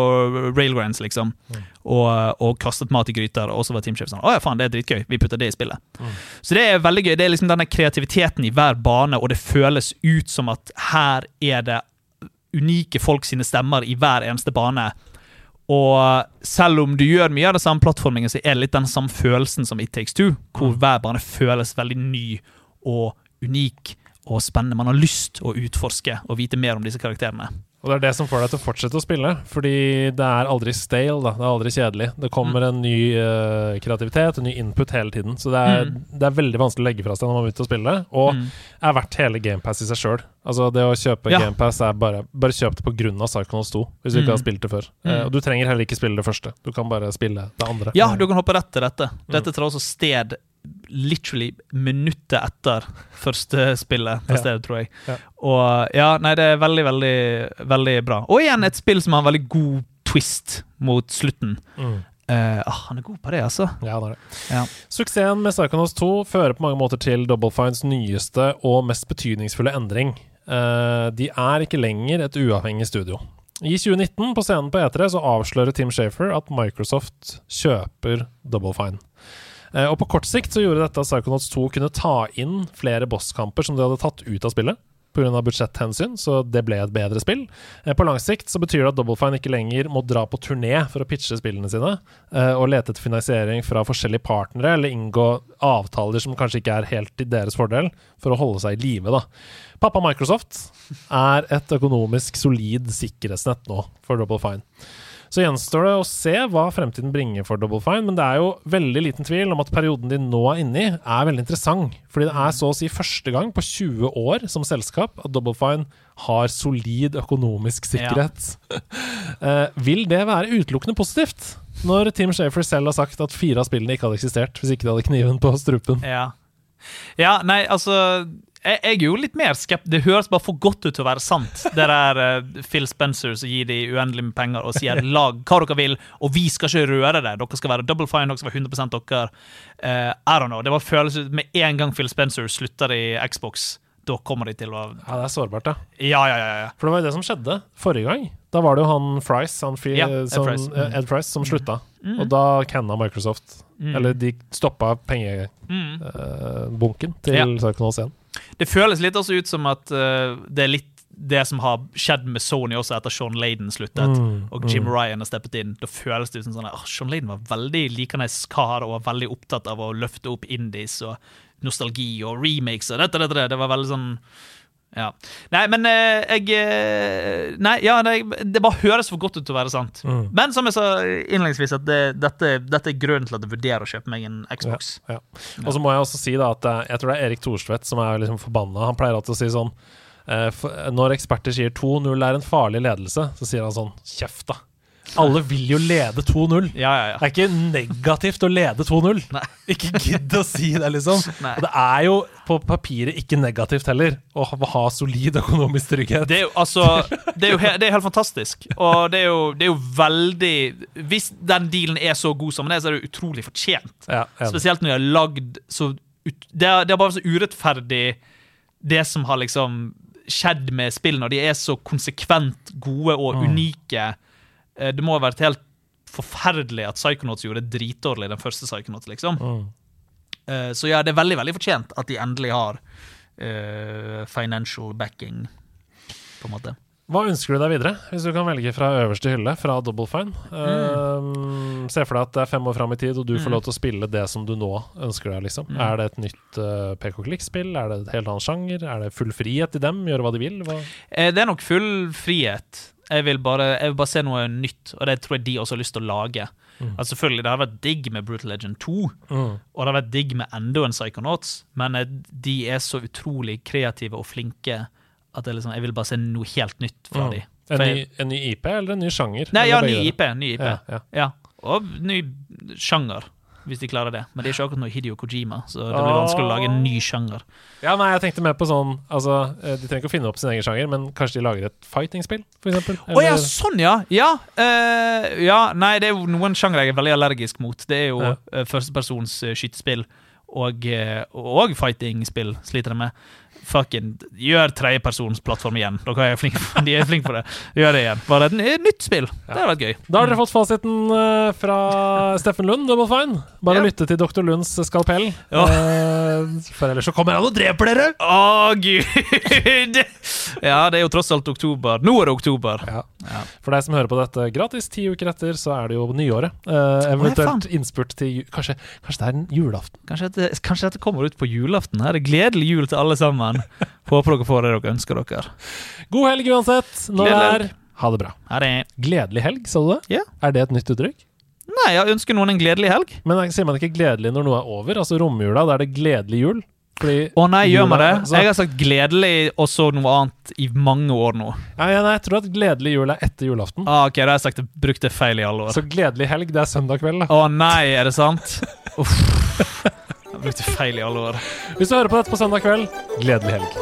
railgrounds, liksom, og, og kastet mat i gryter, og så var Team Chef sånn Å ja, faen, det er dritgøy, vi putter det i spillet. Så det er veldig gøy. Det er liksom denne kreativiteten i hver bane, og det føles ut som at her er det unike folk sine stemmer i hver eneste bane. Og selv om du gjør mye av det samme plattformingen, så er det litt den samme følelsen som It Takes Two, hvor Mm. hver bane føles veldig ny og unik og spennende. Man har lyst å utforske og vite mer om disse karakterene. Og det er det som får deg til å fortsette å spille, fordi det er aldri stale, da. Det er aldri kjedelig. Det kommer en ny uh, kreativitet, en ny input hele tiden. Så det er, Mm. det er veldig vanskelig å legge fra seg når man begynner å spille. Og Mm. er verdt hele GamePass i seg sjøl. Altså, det å kjøpe Ja. GamePass er bare Bare kjøp det av Psychonauts 2, hvis du ikke Mm. har spilt det før. Mm. Uh, og du trenger heller ikke spille det første. Du kan bare spille det andre. Ja, du kan hoppe rett til dette. Mm. Dette tar også sted literally minuttet etter første spillet på Ja. tror jeg. Ja. Og ja, nei, det er veldig, veldig, veldig bra. Og igjen et spill som har en veldig god twist mot slutten. Mm. Uh, ah, han er god på det, altså. Ja, det er det. Ja. Suksessen med Psychonauts 2 fører på mange måter til Double Fines nyeste og mest betydningsfulle endring. Uh, de er ikke lenger et uavhengig studio. I 2019, på scenen på E3, så avslører Tim Shafer at Microsoft kjøper Double Fine. Eh, og på kort sikt så gjorde dette at Psychonauts 2 kunne ta inn flere bosskamper som de hadde tatt ut av spillet. Pga. budsjetthensyn, så det ble et bedre spill. Eh, på lang sikt så betyr det at Double Fine ikke lenger må dra på turné for å pitche spillene sine, eh, og lete etter finansiering fra forskjellige partnere, eller inngå avtaler som kanskje ikke er helt til deres fordel, for å holde seg i live, da. Pappa Microsoft er et økonomisk solid sikkerhetsnett nå for Double Fine. Så gjenstår det å se hva fremtiden bringer for Double Fine, men det er jo veldig liten tvil om at perioden de nå er inne i, er veldig interessant. Fordi det er så å si første gang på 20 år som selskap at Double Fine har solid økonomisk sikkerhet. Eh, vil det være utelukkende positivt? Når Tim Shafer selv har sagt at fire av spillene ikke hadde eksistert hvis ikke de hadde kniven på strupen. Ja. ja, nei, altså jeg, jeg er jo litt mer skeptisk. Det høres bare for godt ut til å være sant. Det der uh, Phil Spencer som gir de uendelig med penger og sier 'lag hva dere vil', og vi skal ikke røre det. Dere skal være double fine, dere skal være 100 dere. Uh, I don't know. Det var følelse Med en gang Phil Spencer slutter i Xbox, da kommer de til å Ja, det er sårbart, da. Ja, ja, ja. ja. For det var jo det som skjedde forrige gang. Da var det jo han Frice, han fri, Ja, Ed som, Price. Mm. Ed Price, som slutta. Mm. Og da canna Microsoft. Mm. Eller de stoppa pengebunken Mm. til Ja. Psychonauts 1. Det føles litt også ut som at uh, det er litt det som har skjedd med Sony også etter Sean Laden sluttet. Mm, Og Jim mm. Ryan har steppet inn. Da føles det ut som sånn at Sean Laden var veldig likende kar og var veldig opptatt av å løfte opp indies og nostalgi og remakes og dette, dette, dette. Det var veldig sånn Ja. Nei, men eh, jeg eh, Nei, ja, nei, det bare høres for godt ut til å være sant. Mm. Men som jeg sa innledningsvis, at det, dette, dette er grunnen til at jeg vurderer å kjøpe meg en Xbox. Ja. Og så må jeg også si da at eh, jeg tror det er Erik Thorstvedt som er liksom forbanna. Han pleier alltid å si sånn Når eksperter sier 2-0 er en farlig ledelse, så sier han sånn Kjeft, da. Alle vil jo lede 2-0. Ja, ja, ja. Det er ikke negativt å lede 2-0. Ikke gidd å si det, liksom. Nei. Og det er jo på papiret ikke negativt heller å ha, solid økonomisk trygghet. Det er jo altså Det er jo he, det er helt fantastisk. Og det er, jo, det er jo veldig Hvis den dealen er så god som den er, så er det utrolig fortjent. Spesielt når de har lagd så ut, det, er, det er bare så urettferdig, det som har liksom skjedd med spillene. Og de er så konsekvent gode og Mm. unike. Eh, Det må ha vært helt forferdelig at Psychonauts gjorde det dritdårlig, den første Psychonauts, liksom. Mm. Eh, Så ja, det er veldig, veldig fortjent at de endelig har uh, financial backing, på en måte. Hva ønsker du deg videre, hvis du kan velge fra øverste hylle, fra Double Fine? Um, se for deg at det er fem år fram i tid, og du får Mm. lov til å spille det som du nå ønsker deg. liksom. Mm. Er det et nytt uh, PK-klikk-spill? Er det et helt annen sjanger? Er det full frihet i dem? Gjøre hva de vil? Hva? Eh, Det er nok full frihet. Jeg vil, bare, jeg vil bare se noe nytt, og det tror jeg de også har lyst til å lage. Mm. Altså selvfølgelig, Det har vært digg med Brutal Legend 2, Mm. og det har vært digg med enda en Psychonauts, men eh, de er så utrolig kreative og flinke at jeg, liksom, jeg vil bare se noe helt nytt fra Mm. de. En, ny, en ny IP eller en ny sjanger? Nei, ja, ny? IP. Ny IP. Ja, ja. Ja. Og ny sjanger, hvis de klarer det. Men det er ikke akkurat noe Hidio Kojima, så det blir vanskelig å lage en ny sjanger. ja, nei, jeg tenkte mer på sånn altså, eh, De trenger ikke å finne opp sin egen sjanger, men kanskje de lager et fighting-spill, eksempel? Å ja, sånn, ja! Ja, uh, ja. Nei, det er jo noen sjangere jeg er veldig allergisk mot. Det er jo Ja. eh, førstepersons skytespill og, og fighting-spill sliter jeg med. Fucking gjør tredjepersonsplattform igjen. Dere er flinke, de er flinke på det. Gjør det igjen. Bare et nytt spill. Det hadde vært gøy. Da har dere fått fasiten eh, fra Steffen Lund, Double Fine. Bare Ja. lytte til Dr. Lunds skalpell. Ja. Eh, For ellers så kommer han og dreper dere! Å, gud! Ja, det er jo tross alt oktober. Nå er det oktober. Ja. Ja. For deg som hører på dette gratis ti uker etter, så er det jo nyåret. Uh, eventuelt innspurt til kanskje, kanskje det er en julaften? Kanskje dette, kanskje dette kommer ut på julaften. Her er gledelig jul til alle sammen. Håper dere får det dere ønsker dere. God helg uansett. Når det Gledelig er helg. Ha det bra. Ha det. Gledelig helg, sa du det? Ja. Er det et nytt uttrykk? Nei, jeg ønsker noen en gledelig helg. Men sier man ikke gledelig når noe er over? Altså romjula, da er det gledelig jul? Fordi Å nei, gjør man det? altså- Jeg har sagt gledelig og så noe annet i mange år nå. Ja, ja, nei, jeg tror at gledelig jul er etter julaften. Ah, ok, da har jeg sagt det brukte feil i alle år. Så gledelig helg, det er søndag kveld, da. Å nei, er det sant? Uff. Brukte feil i alle år. Hvis du hører på dette på søndag kveld, gledelig helg.